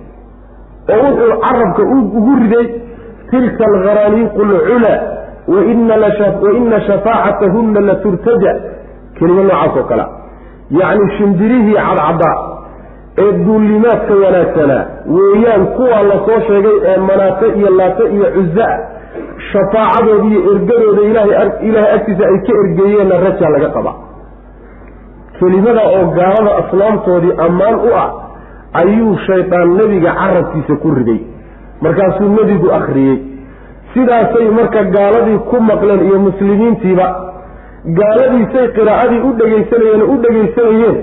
oo wuxuu carabka ugu riday tilka algharaaniiqu alcula waina shafaacatahunna la turtaja. Kelimo noocaas oo kalea yacni shimbirihii cadcaddaa ee duullimaadka wanaagsanaa weeyaan kuwa la soo sheegay ee manaate iyo laate iyo cuza shafaacadooda iyo ergadooda ilaahay agtiisa ay ka ergeeyeenna rajaa laga qabaa kelimada oo gaalada asnaamtoodii ammaan u ah ayuu shaydaan nebiga carabkiisa ku riday markaasuu nebigu akhriyey. Sidaasay marka gaaladii ku maqleen iyo muslimiintiiba gaaladiisay qiraa'adii u dhegaysanayeen oo u dhegaysanayeen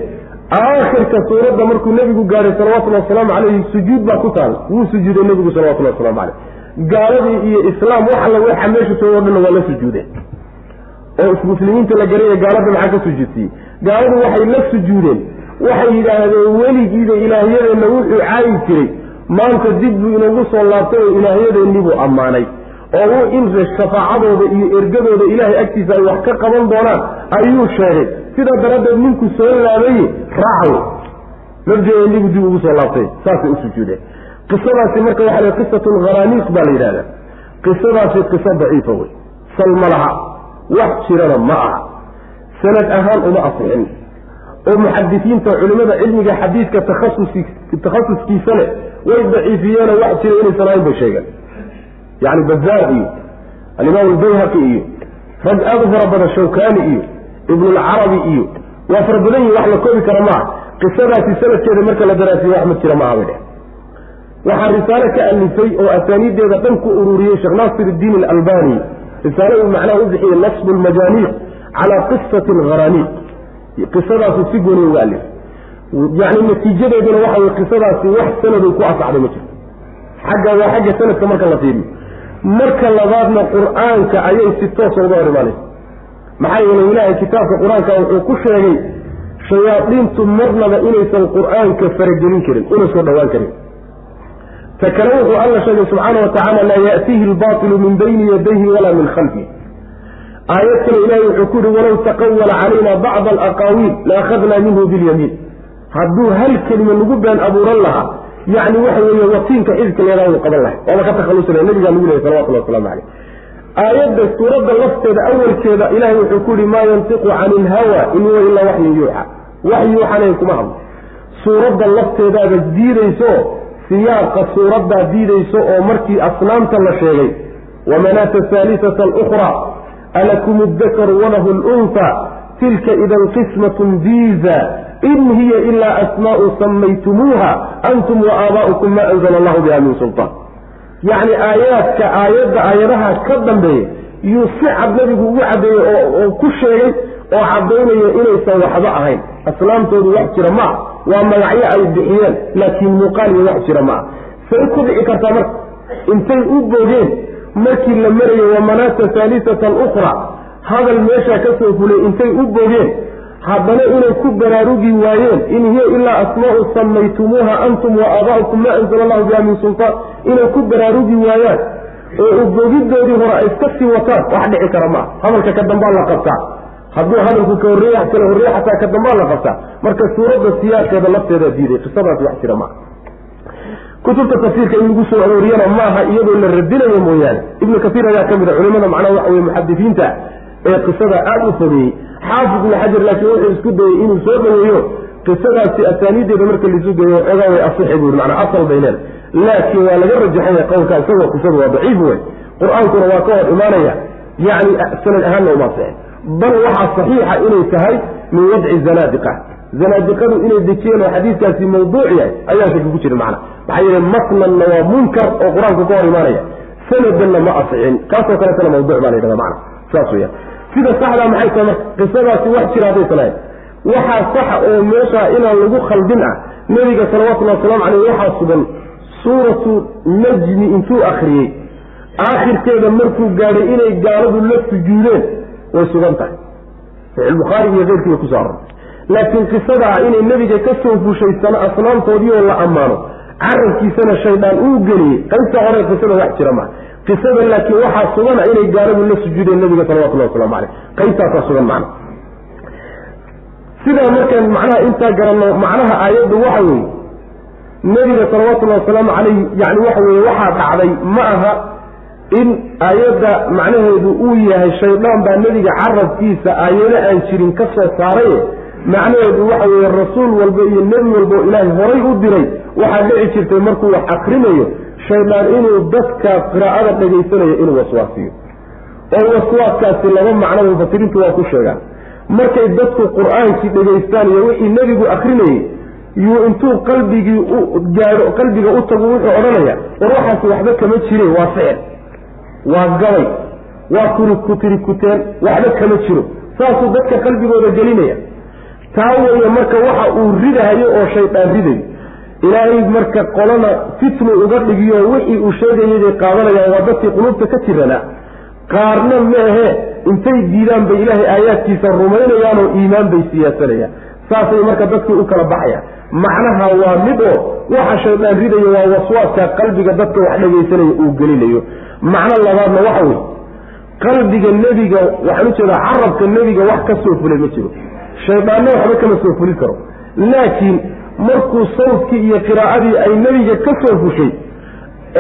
aakhirka suuradda markuu nebigu gaadhay salawatullhi wasalaamu calayhi sujuud baa ku taala wuu sujuuday nebigu salawatullahi waslamu caleyh gaaladii iyo islaam wax alla waxa meesha soogo dhanna waa la sujuudeen oo muslimiinta la garaya gaalada maxaa ka sujuudsiiyey gaaladu waxay la sujuudeen waxay yidhaahdeen weligiiba ilaahyadeenna wuxuu caayi jiray maanta dib buu inagu soo laabtay oo ilaahyadeennii buu ammaanay. Oo in shafaacadooda iyo ergadooda ilaahay agtiisa ay wax ka qaban doonaan ayuu sheegay. Sidaa daraaddeed ninku soo laabaye raacaw nabjeenigu dib ugu soo laabtay saasay u sujuudeen. Qisadaasi marka waxa la qisatu lgharaaniiq baa la yidhahdaa. Qisadaasi qiso daciifa wey sal ma laha wax jirana ma aha. Sanad ahaan uma asixin oo muxadisiinta culimmada cilmiga xadiidka takhasuski takhasuskiisa way daciifiyeenoo wax jira inaysan ahayn bay sheegeen yani bazaar iyo alimaam albayhaqi iyo rag aada u fara badan shawkani iyo ibnulcarabi iyo waa fara badan yihiin wax la koobi kara maaha qisadaasi sanadkeeda marka la daraasiyo wax ma jira maaha bay dheh waxaa risaale ka alifay oo asaaniideeda dhan ku ururiyey sheekh naasir iddiin alalbani. Risaale uu macnaha u bixiyey nasbu lmajaaniiq calaa qisati algharaniiq qisadaasu si gooni uga alifay yani natiijadeeduna waxa wey qisadaasi wax sanadu ku asaxday ma jirto. Xagga waa xagga sanadka marka la fiiriyo. Marka labaadna qur'aanka ayay si toosa uga hor imaanaysa maxaa yeelay ilaahay kitaabka qur'aanka wuxuu ku sheegay shayaadiintu marnaba inaysan qur'aanka faragelin karin una soo dhowaan karin. Ta kale wuxuu alla sheegay subxaana wa tacaala laa ya'tiihi albatilu min bayni yadayhi walaa min khalfihi aayad kale ilahay wuxuu ku yihi walow taqawala calayna bacda alaqaawiil la akhadnaa minhu bilyamiin. Hadduu hal kelima nagu been abuuran lahaa yacni waxa weeye watiinka xididka leedaha uu qaban lahay waaba ka takhalusina nabigaa lagu lehay salawatullah waslamu caleyh aayadda suuradda lafteeda awalkeeda ilahay wuxuu ku yihi maa yantiqu cani ilhawa in huwa ilaa waxyin yuuxa. Wax yuuxanay kuma hadlo suuradda lafteedaaba diidayso siyaaqa suuraddaa diidayso oo markii asnaamta la sheegay wamanaata haalisata alukhra alakum addakaru walahu lunfa tilka idan qismatun diiza in hiya ilaa asmaau samaytumuuha antum wa aabaa'ukum maa anzala allahu biha min sultaan yacni aayaadka aayadda aayadaha ka dambeeya yuu si cad nabigu ugu caddeeyey oo ku sheegay oo caddaynaya inaysan waxba ahayn aslaamtoodu wax jira maa waa magacyo ay bixiyeen laakiin muuqaal iyo wax jira maa say ku dhici kartaa marka intay u bogeen markii la marayo wamanaata haalisata alukhra hadal meeshaa ka soo fulay intay u bogeen haddana inay ku baraarugi waayeen in hiya ilaa asmaau samaytumuuha antum wa aabaa'ukum maa anzala allahu biha min sultaan inay ku baraarugi waayaan oo ubogidoodii hore ay iska sii wataan wax dhici kara maa hadalka ka dambaa la qabtaa hadduu hadalku ka horreeya kala horreeya xataa ka dambaa la qabtaa marka suuradda siyaaskeeda lafteeda diiday qisadaasi wax jira maa kutubta tafsiirka in lagu soo arooriyana maaha iyadoo la radinayo mooyaane. Ibnu kaiir ayaa ka mid a culimada macnaha waxa weye muxadisiinta ee qisada aada u fogeeyey xaafid ibnu xajar laakiin wuxuu isku dayey inuu soo dhaweeyo qisadaasi asaaniideeda marka laisu geeyo ogaa way asixi buu manaa asal bay leeda laakiin waa laga rajaxaya qowlka isagoo qisadu waa daciif wey qur'aankuna waa ka hor imaanaya. Yacni sanad ahaanna uma bal waxaa saxiixa inay tahay min wadci zanaadiqa zanaadiqadu inay dejiyeen oo xadiidkaasi mawduuc yahay ayaan shaki ku jirin macna. Maxaa yeele masnanna waa munkar oo qur'aanku ka hor imaanaya. Sanadanna ma asixin kaasoo kaletana mawduuc baa la yidhahda macna. Saas weya sida saxdaa maxay tahay? Marka qisadaasi wax jira ahayn waxaa saxa oo meesha inaan lagu khaldin ah nebiga salawatullahi wasalaamu caleyh waxaa sugan suuratu najmi intuu akhriyey. Aakhirkeeda markuu gaadhay inay gaaladu la sujuudeen way sugan tahay. Saxiixulbukhaari iyo keyrkiiba ku soo arortay laakiin qisadaa inay nebiga ka soo fushaysano asnaamtoodii oo la ammaano carabkiisana shaydaan uu geliyey. Qaybta hore qisada wax jira maa qisada laakiin waxaa sugana inay gaaladu la sujuudeen nabiga salawatullahi waslamu caleyh qaybtaasaa sugan macna. Sidaa markaan macnaha intaa garanno macnaha aayaddu waxa weeye nebiga salawatullahi wasalaamu caleyh yani waxa weeye waxaa dhacday ma aha in aayadda macnaheedu uu yahay shaydaan baa nebiga carabkiisa aayado aan jirin ka soo saaraye macnaheedu waxa weeye rasuul walba iyo nebi walba oo ilaahay horay u diray waxaa dhici jirtay markuu wax akrinayo shaydaan inuu dadka qiraa'ada dhagaysanayo inuu waswaasiyo. Oo waswaaskaasi laba macno mufasiriintu waa ku sheegaan. Markay dadku qur'aankii dhegaystaan iyo wixii nebigu akrinayey yuu intuu qalbigii u gaadho qalbiga u tagu wuxuu odhanaya war waxaasi waxba kama jire waa ficil waa gabay waa kuri kutiri kuteen waxba kama jiro. Saasuu dadka qalbigooda gelinaya taa weeye marka waxa uu ridahayo oo shaydaan ridayo ilaahay marka qolana fitnu uga dhigiyo wixii uu sheegayay bay qaadanayaan waa dadkii qulubta ka jirana qaarna meehe intay diidaan bay ilaahay aayaadkiisa rumaynayaanoo iimaan bay siyaasanayaan. Saasay marka dadkii u kala baxayaan. Macnaha waa mid oo waxa shaydaan ridayo waa waswaaska qalbiga dadka wax dhegaysanaya uu gelinayo. Macno labaadna waxa weye qalbiga nebiga waxaan u jeedaa carabka nebiga wax ka soo fulay ma jiro shaydaanna waxba kama soo fulin karo. Laakiin markuu sawdkii iyo qiraa'adii ay nebiga ka soo fushay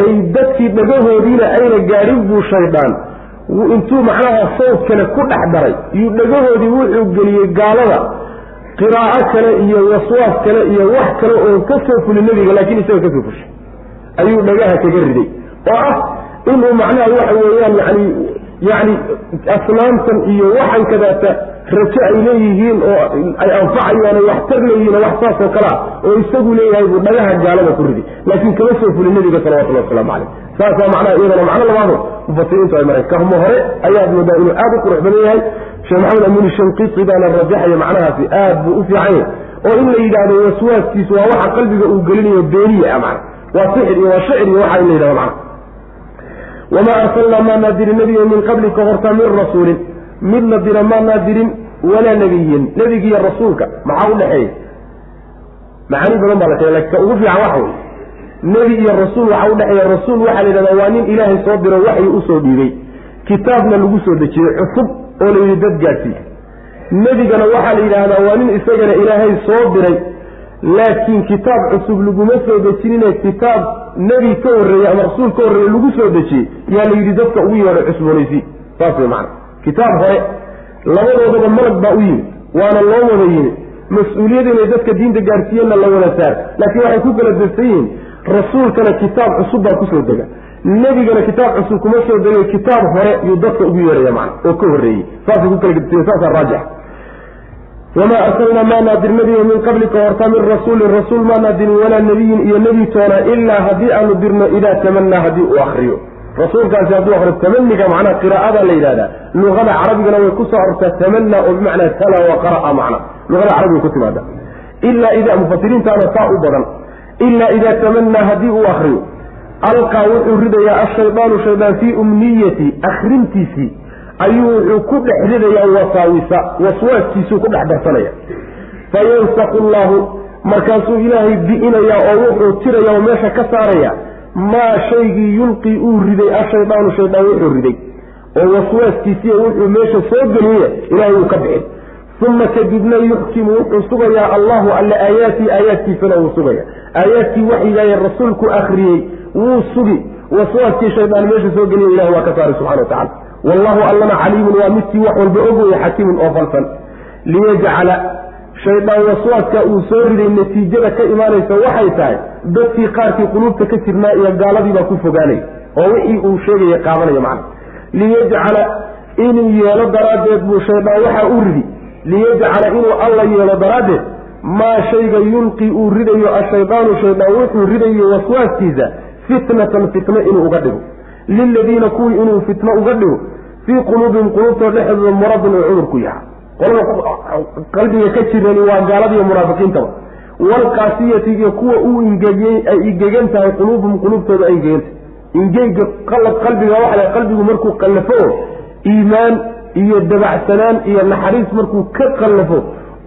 ay dadkii dhagahoodiina ayna gaadhin buu shaydaan. Intuu macnaha sawd kale ku dhex daray. Iyuu dhagahoodii wuxuu geliyey gaalada qiraa'o kale iyo waswaas kale iyo wax kale oon ka soo fulin nebiga laakiin isaga ka soo fushay. Ayuu dhagaha kaga riday. Oo ah inuu macnaha waxa weeyaan yani yani asnaamtan iyo waxan kadaata rajo ay leeyihiin oo ay anfacayaan ay waxtar leeyihiin oo wax saas oo kale ah oo isagu leeyahay buu dhagaha gaalada ku ridi. Laakiin kama soo fulin nabiga salawatullah waslamu caleyh saasaa macnaha iyadana macno labaado mufasiriintu ay mareen kahmo hore ayaad moodaa inuu aad u qurux badan yahay. Sheekh maxamed amiin shanqiti baana rajaxaya macnahaasi aad buu u fiican oo in la yidhaahdo waswaaskiisu waa waxa qalbiga uu gelinayo beeniye ah macna waa sixir iyo waa shicir iyo waxa in la yidhahdo macna wamaa arsalnaa maanaa dirin nebiga min qablika horta min rasuulin mid la dira maanaa dirin walaa nebiyin nebigiiyo rasuulka maxaa u dhexeeya macaani badan baa la sheegay laakiin ka ugu fiican waxa wey nebi iyo rasuul waxaa udhexeeya rasuul waxaa la yidhahdaa waa nin ilaahay soo diro waxyi u soo dhiibay kitaabna lagu soo dejiyey cusub oo la yidhi dad gaadsiiy nebigana waxaa la yidhaahdaa waa nin isagana ilaahay soo diray laakiin kitaab cusub laguma soo dejinine kitaab nebi ka horreeyey ama rasuul ka horreeye lagu soo dejiyey yaa la yidhi dadka ugu yeedho cusboonaysi. Saas wey macana kitaab hore labadoodaba malag baa u yimid waana loo wada yimid. Mas'uuliyad inay dadka diinta gaarsiiyeenna la wada saar. Laakiin waxay ku kala dirsan yihiin rasuulkana kitaab cusub baa ku soo dega. Nebigana kitaab cusub kuma soo degay kitaab hore yuu dadka ugu yeeraya macana oo ka horreeyey saasay ku kala dirsan saasaa raajix wamaa arsalnaa maanaa dir nebiga min qablika horta min rasuulin rasuul maanaa dirin walaa nebiyin iyo nebi toona ilaa haddii aanu dirno idaa tamanaa haddii uu akriyo rasuulkaasi hadduu akriyo tamaniga macnaha qiraa'ada la yidhahdaa luqada carabigana way ku soo arortaa tamana oo bimacnaa tala wa qara'a macna luqada carabiga ku timaada ilaa idaa mufasiriintaana saa u badan ilaa idaa tamanaa haddii uu akriyo alqaa wuxuu ridayaa ashaydaanu shaydaan fii umniyati akrintiisii ayuu wuxuu ku dhex ridayaa wasaawisa waswaaskiisuu ku dhex darsanaya. Fayansaqu llaahu markaasuu ilaahay bi'inayaa oo wuxuu tiraya meesha ka saaraya maa shaygii yulqii uu riday ashaydaanu shaydaan wuxuu riday. Oo waswaaskiisiiyo wuxuu meesha soo geliyey ilaahay uu ka bixin. Uma kadibna yuxkimu wuxuu sugayaa allahu alle aayaatii aayaadkiisana wuu sugaya. Aayaadkii waxyigaaye rasuulku akriyey wuu sugi. Waswaaskii shaydaan meesha soo geliya ilahay waa ka saaray subxana wa tacala wallahu allana caliimun waa midkii wax walba og weye xakiimun oo falsan liyajcala shaydaan waswaaska uu soo riday natiijada ka imaanaysa waxay tahay dadkii qaarkii quluubta ka jirnaa iyo gaaladiibaa ku fogaanay oo wixii uu sheegaya qaadanaya macna. Liyajcala inuu yeelo daraaddeed buu shaydaan waxaa u ridi. Liyajcala inuu alla yeelo daraaddeed maa shayga yulqi uu ridayo ashaydaanu shaydaan wuxuu ridayo waswaaskiisa fitnatan fitno inuu uga dhigo liladiina kuwii inuu fitno uga dhigo fii quluubihim quluubtoo dhexdooda muradun uu cudurku yaha qolada qalbiga ka jirani waa gaaladiiyo munaafiqiintaba waalqaasiyati iyo kuwa uu ingegey ay ingegan tahay quluubuhum quluubtooda ay ingeganta ingeyga qalbiga waxa qalbigu markuu qallafo iimaan iyo dabacsanaan iyo naxariis markuu ka qallafo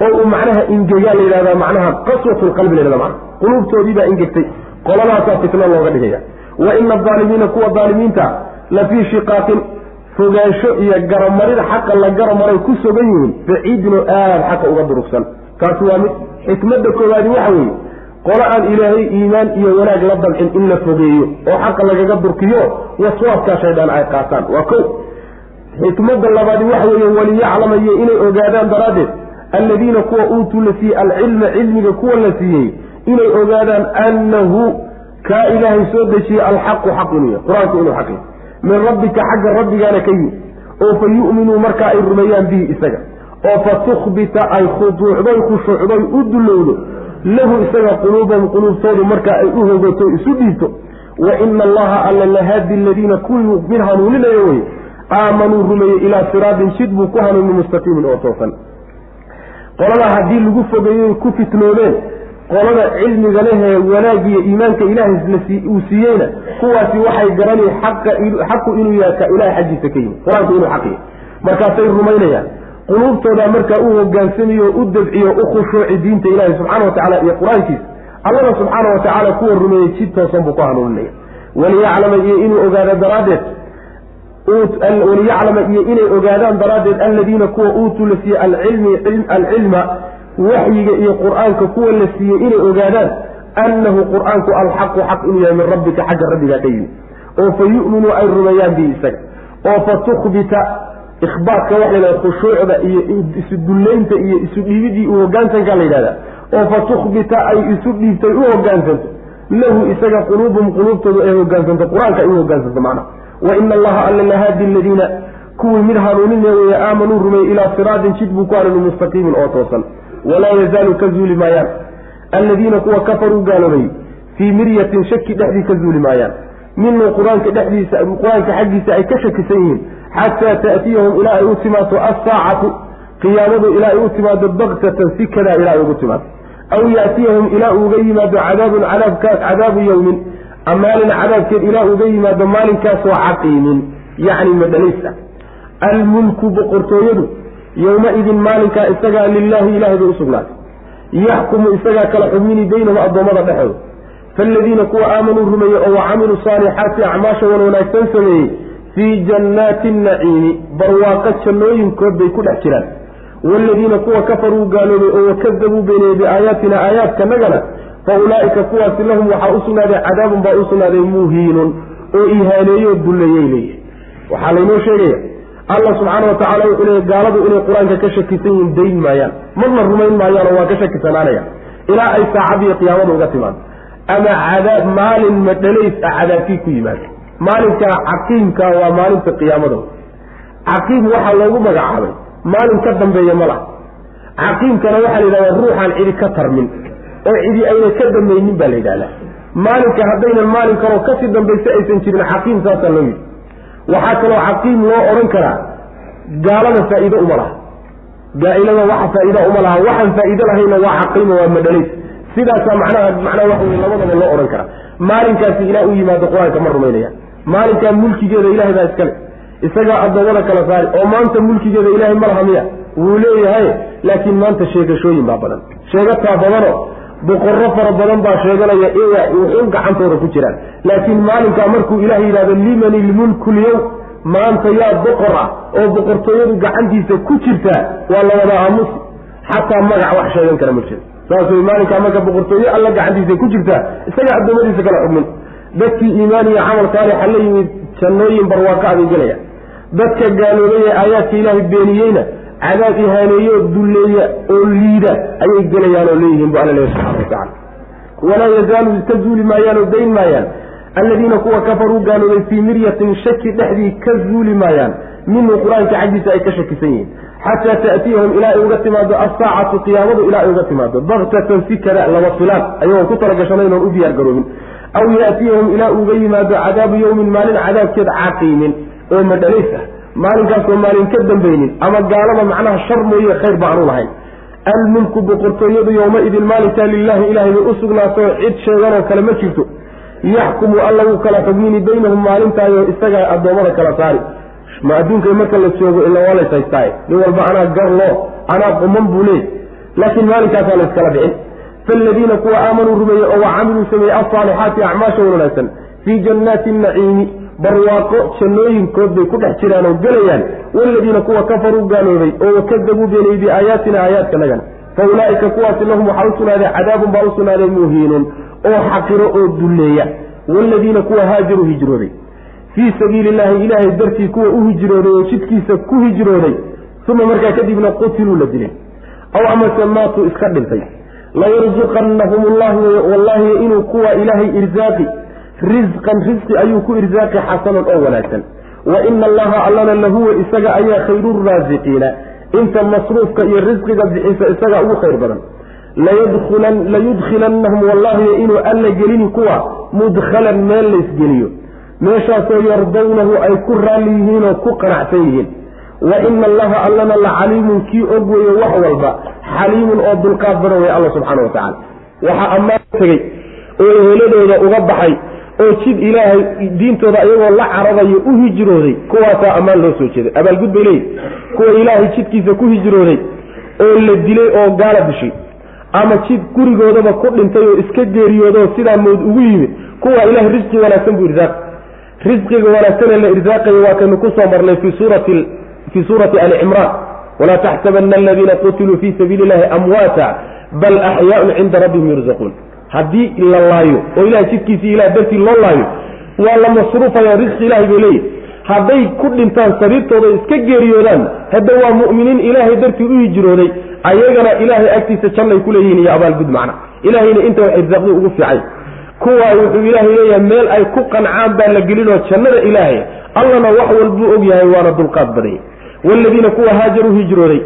oo uu macnaha ingegaa la yidhahdaa macnaha qaswatulqalbi la yhahda macnaha quluubtoodii baa ingegtay qoladaasaa fitno looga dhigaya wa ina adaalimiina kuwa daalimiinta la fii shiqaaqin fogaansho iyo garamarid xaqa la garamaray ku sugan yihiin baciidinoo aad xaqa uga durugsan. Kaasi waa mid xikmadda koowaadi waxa weeye qolo aan ilaahay iimaan iyo wanaag la damcin in la fogeeyo oo xaqa lagaga durkiyo waswaaskaa shaydaan ay qaataan. Waa kow xikmadda labaadi waxa weeye waliyaclamayo inay ogaadaan daraaddeed alladiina kuwa uutuu la siiyey alcilma cilmiga kuwa la siiyey inay ogaadaan annahu kaa ilaahay soo dejiyey alxaqu xaq inuu yahay qur'aanku inuu xaq yahay min rabbika xagga rabbigaana ka yimi oo fa yu'minuu markaa ay rumeeyaan bihi isaga. Oo fa tukhbita ay khuduucdoy khushuucdoy u dullowdo. Lahu isaga quluubahum quluubtoodu markaa ay u hogato isu dhiibto. Wa ina allaha alla lahaadi aladiina kuwii mid hanuuninayo wey aamanuu rumeeyey ilaa siraadin jid buu ku hanuuni mustaqiimin oo toosan qoladaa haddii lagu fogeeyey ku fitnoodeen qolada cilmiga lehee wanaagiyo iimaanka ilaahay uu siiyeyna kuwaasi waxay garanay xaqu inuu yahay ka ilahay xaggiisa ka yimi qur'aanku inuu xaq yahay markaasay rumaynayaan. Quluubtooda markaa u hogaansamiyo u dabciyo u khushuuci diinta ilaahi subxaana wa tacala iyo qur'aankiisa allana subxaana wa tacaala kuwa rumeeyey jid toosan buu ku hanuuninaya waliyaclama iyo inuu ogaado daraaddeed waliyaclama iyo inay ogaadaan daraaddeed alladiina kuwa uutuu la siiyey alcilma waxyiga iyo qur'aanka kuwa la siiyey inay ogaadaan annahu qur'aanku alxaqu xaq inuu yahay min rabbika xagga rabbigaa ka yimi oo fa yu'minuu ay rumeeyaan bihi isaga. Oo fa tukhbita ikhbaarka waxa la yidhahda khushuucda iyo isu dullaynta iyo isu dhiibidii u hoggaansankaa la yidhahda oo fa tukhbita ay isu dhiibtay u hoggaansanto lahu isaga quluubuhum quluubtoodu ay hoggaansanto qur'aanka ay u hoggaansanto macnaha wa ina allaha alla lahaadi aladiina kuwii mid hanuuninaya weeye aamanuu rumeeyey ilaa siraatin jid buu ku hanuuni mustaqiimin oo toosan walaa yazaalu ka zuuli maayaan. Alladiina kuwa kafaruu gaaloobay fii miryatin shaki dhexdii ka zuuli maayaan. Minuu qur'aanka dhexdiisa qur'aanka xaggiisa ay ka shakisan yihiin. Xataa ta'tiyahum ilaa ay u timaado assaacatu qiyaamadu ilaa ay u timaado baktatan si kadaa ilaa ay ugu timaado. Aw yaatiyahum ilaa uuga yimaado cadaabun cadaabkaas cadaabu yowmin maalin cadaabkeed ilaa uga yimaado maalinkaasoo caqiimin yacni madhalays ah. Almulku boqortooyadu yowma-idin maalinkaa isagaa lilaahi ilahay bay usugnaatay yaxkumu isagaa kala xugmini baynahum addoommada dhexooda. Faaladiina kuwa aamanuu rumeeyey oo wacamiluu saalixaati acmaasha wan wanaagsan sameeyey fii jannaati naciimi barwaaqo jannooyinkood bay ku dhex jiraan. Waaladiina kuwa kafaruu gaaloobay oo wakadabuu beeniyey biaayaatina aayaadkanagana fa ulaa'ika kuwaasi lahum waxaa u sugnaaday cadaabun baa u sugnaaday muhiinun oo ihaaneeyo dulleeyey leeyahy waxaa laynoo sheegaya allah subxaana wa tacala wuxuu leeyay gaaladu inay qur'aanka ka shakisan yihiin dayn maayaan. Marna rumayn maayaanoo waa ka shakisanaanaya. Ilaa ay saacadiiyo qiyaamada uga timaado ama cadaab maalin madhalays ah cadaabkii ku yimaado maalinkaa caqiimkaa waa maalinta qiyaamada caqiim waxaa loogu magacaabay. Maalin ka dambeeya ma laha. Caqiimkana waxaa la yidhahdaa ruuxaan cidi ka tarmin. Oo cidi ayna ka dambaynin baa la yidhahdaa. Maalinka haddaynan maalin kaloo ka sii dambaysa aysan jirin caqiim saasaa loo yidhi waxaa kaloo caqiim loo odhan karaa gaalada faa'iido uma laha. Gaailada waxa faa'iida uma laha waxaan faa'iido lahayna waa caqiima waa madhalays. Sidaasaa macnaha macnaha waxa wey labadaba loo odhan karaa. Maalinkaasi ilaa u yimaado qur'aanka ma rumaynaya. Maalinkaa mulkigeeda ilahay baa iskale isagaa addoommada kala saari oo maanta mulkigeeda ilaahay ma laha miya. Wuu leeyahay laakiin maanta sheegashooyin baa badan. Sheegataa badanoo boqorro fara badan baa sheeganaya inay wuxuun gacantooda ku jiraan. Laakiin maalinkaa markuu ilaah yidhahdo liman ilmulku lyowm maanta yaa boqor ah oo boqortooyadu gacantiisa ku jirtaa waa la wada aamusi xataa magac wax sheegan kara ma jiro saas way maalinkaa marka boqortooyo alla gacantiisa ku jirtaa isaga addoommadiisa kala xugmin dadkii iimaan iyo camal saalixa la yimid jannooyin barwaaqo abay gelaya dadka gaaloobay ee aayaadka ilaahay beeniyeyna cadaab ihaaneeyo dulleeya oo liida ayay gelayaan oo leeyihiin bu alla subxana watacala walaa yazaalu iska zuuli maayaan oo dayn maayaan. Alladiina kuwa kafaruu gaaloobay fii miryatin shaki dhexdii ka zuuli maayaan. Minhu qur'aanka xaggiisa ay ka shakisan yihiin. Xataa ta'tiyahum ilaa ay uga timaado assaacatu qiyaamadu ilaa ay uga timaado baktatan si kada laba filaan ayagoo ku talagashanayn oon u diyaar garoobin. Aw yaatiyahum ilaa uga yimaado cadaabu yowmin maalin cadaabkeed caqiimin oo madhalays ah maalinkaasoo maalin ka dambaynin ama gaalada macnaha shar mooye khayr ba aanu lahayn. Almulku boqortooyadu yowma-idin maalinkaa lilaahi ilahay bay u sugnaatoo cid sheeganoo kale ma jirto. Yaxkumu alla wuu kala xugmini baynahum maalintaayo isagaa addoommada kala saari. Ma adduunka marka la joogo ila waa lays haystaaye nin walba anaa garloo anaa quman buu leey laakiin maalinkaasaa la yskala bixin. Faaladiina kuwa aamanuu rumeeyey oo wacamiluu sameeyey alsaalixaati acmaasha wanaagsan. Fii jannaati naciimi barwaaqo jannooyinkood bay ku dhex jiraan oo gelayaan. Waladiina kuwa kafaruu gaaloobay oo wakadabuu beeniyey biaayaatina aayaadkanagana fa ulaa'ika kuwaasi lahum waxaa u sugnaaday cadaabun baa u sugnaaday muhiinun oo xaqiro oo dulleeya. Waaladiina kuwa haajaruu hijrooday. Fii sabiili illaahi ilaahay dartii kuwa u hijrooday oo jidkiisa ku hijrooday. Uma markaa kadibna qutiluu la dilay. Aw amase maatuu iska dhintay. Layarzuqannahum ullahu wallaahi inuu kuwa ilaahay irsaaqi risqan risqi ayuu ku irsaaqi xasanan oo wanaagsan. Wa ina allaha allana lahuwa isaga ayaa khayruuraasiqiina inta masruufka iyo risqiga bixisa isagaa ugu khayr badan. Layudkhilannahum wallahi inuu alla gelini kuwa mudkhalan meel laysgeliyo meeshaasoo yardawnahu ay ku raalli yihiin oo ku qanacsan yihiin. Wa ina allaha allana la caliimun kii og weeye wax walba xaliimun oo dulqaad badan wey alla subxaana wa tacala waxaa ammaan tegey oo eheladooda uga baxay oo jid ilaahay diintooda iyagoo la carabayo u hijrooday kuwaasaa ammaan loo soo jeeday. Abaalgud bay leeyihi kuwa ilaahay jidkiisa ku hijrooday oo la dilay oo gaala dishay ama jid gurigoodaba ku dhintay oo iska geeriyoodoo sidaa mood ugu yimid kuwa ilahay risqi wanaagsan buu irsaaq risqiga wanaagsanee la irsaaqayo waa kaynu ku soo marnay fii suurati ali cimraan walaa taxsabana aladiina qutiluu fii sabiili illahi amwaata bal axyaaun cinda rabbihim yurzaquun haddii la laayo oo ilahay jidkiisii ilah dartii loo laayo waa la masruufaya risqi ilahay bay leeyihi hadday ku dhintaan sariirtooda iska geeriyoodaan hadda waa mu'miniin ilaahay dartii u hijrooday ayagana ilaahay agtiisa jannay ku leeyihiin iyo abaalgud macna. Ilaahayna inta wax irsaaqdu ugu fiicay. Kuwaa wuxuu ilaahay leeyahay meel ay ku qancaan baa la gelinoo jannada ilaahay allana wax walbuu og yahay waana dulqaad badanya waaladiina kuwa haajaruu hijrooday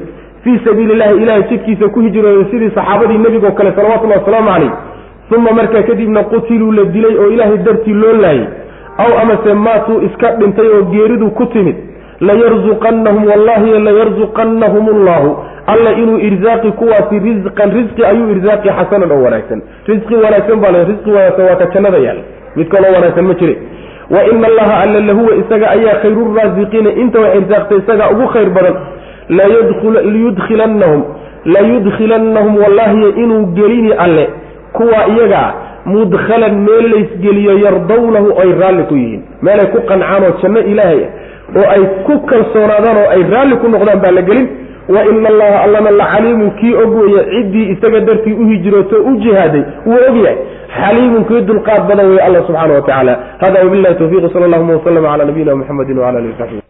fii sabiili llahi ilahay jidkiisa ku hijrooday sidii saxaabadii nebigo kale salawatullahi wasalaamu calayh uma markaa kadibna qutiluu la dilay oo ilaahay dartii loo laayay aw amase maatuu iska dhintay oo geeridu ku timid layarzuqannahum wallahi layarzuqannahum allahu alla inuu irsaaqi kuwaasi risqan risqi ayuu irsaaqi xasanan oo wanaagsan risqi wanaagsan baa le risqi wanaagsan waa ka jannada yaal mid kaloo wanaagsan ma jire wa ina allaha alla lahuwa isaga ayaa khayruuraasiqiina inta wax irsaaqtay isagaa ugu khayr badan layudkhilannahum layudkhilannahum wallahi inuu gelini alle kuwa iyagaa mudkhalan meel laysgeliyo yardawnahu ay raalli ku yihiin. Meelay ku qancaan oo janno ilaahay ah oo ay ku kalsoonaadaan oo ay raalli ku noqdaan baa la gelin. Wa ina allaha allana la caliimun kii og weeye ciddii isaga dartii u hijrooto u jihaaday wuu ogyahay xaliimun kii dulqaad badan weeye alla subxaana wa tacaala hada wabillahi tawfiq sala allahuma waslama cala nabiyina muxamedi wala alihi wasaxbi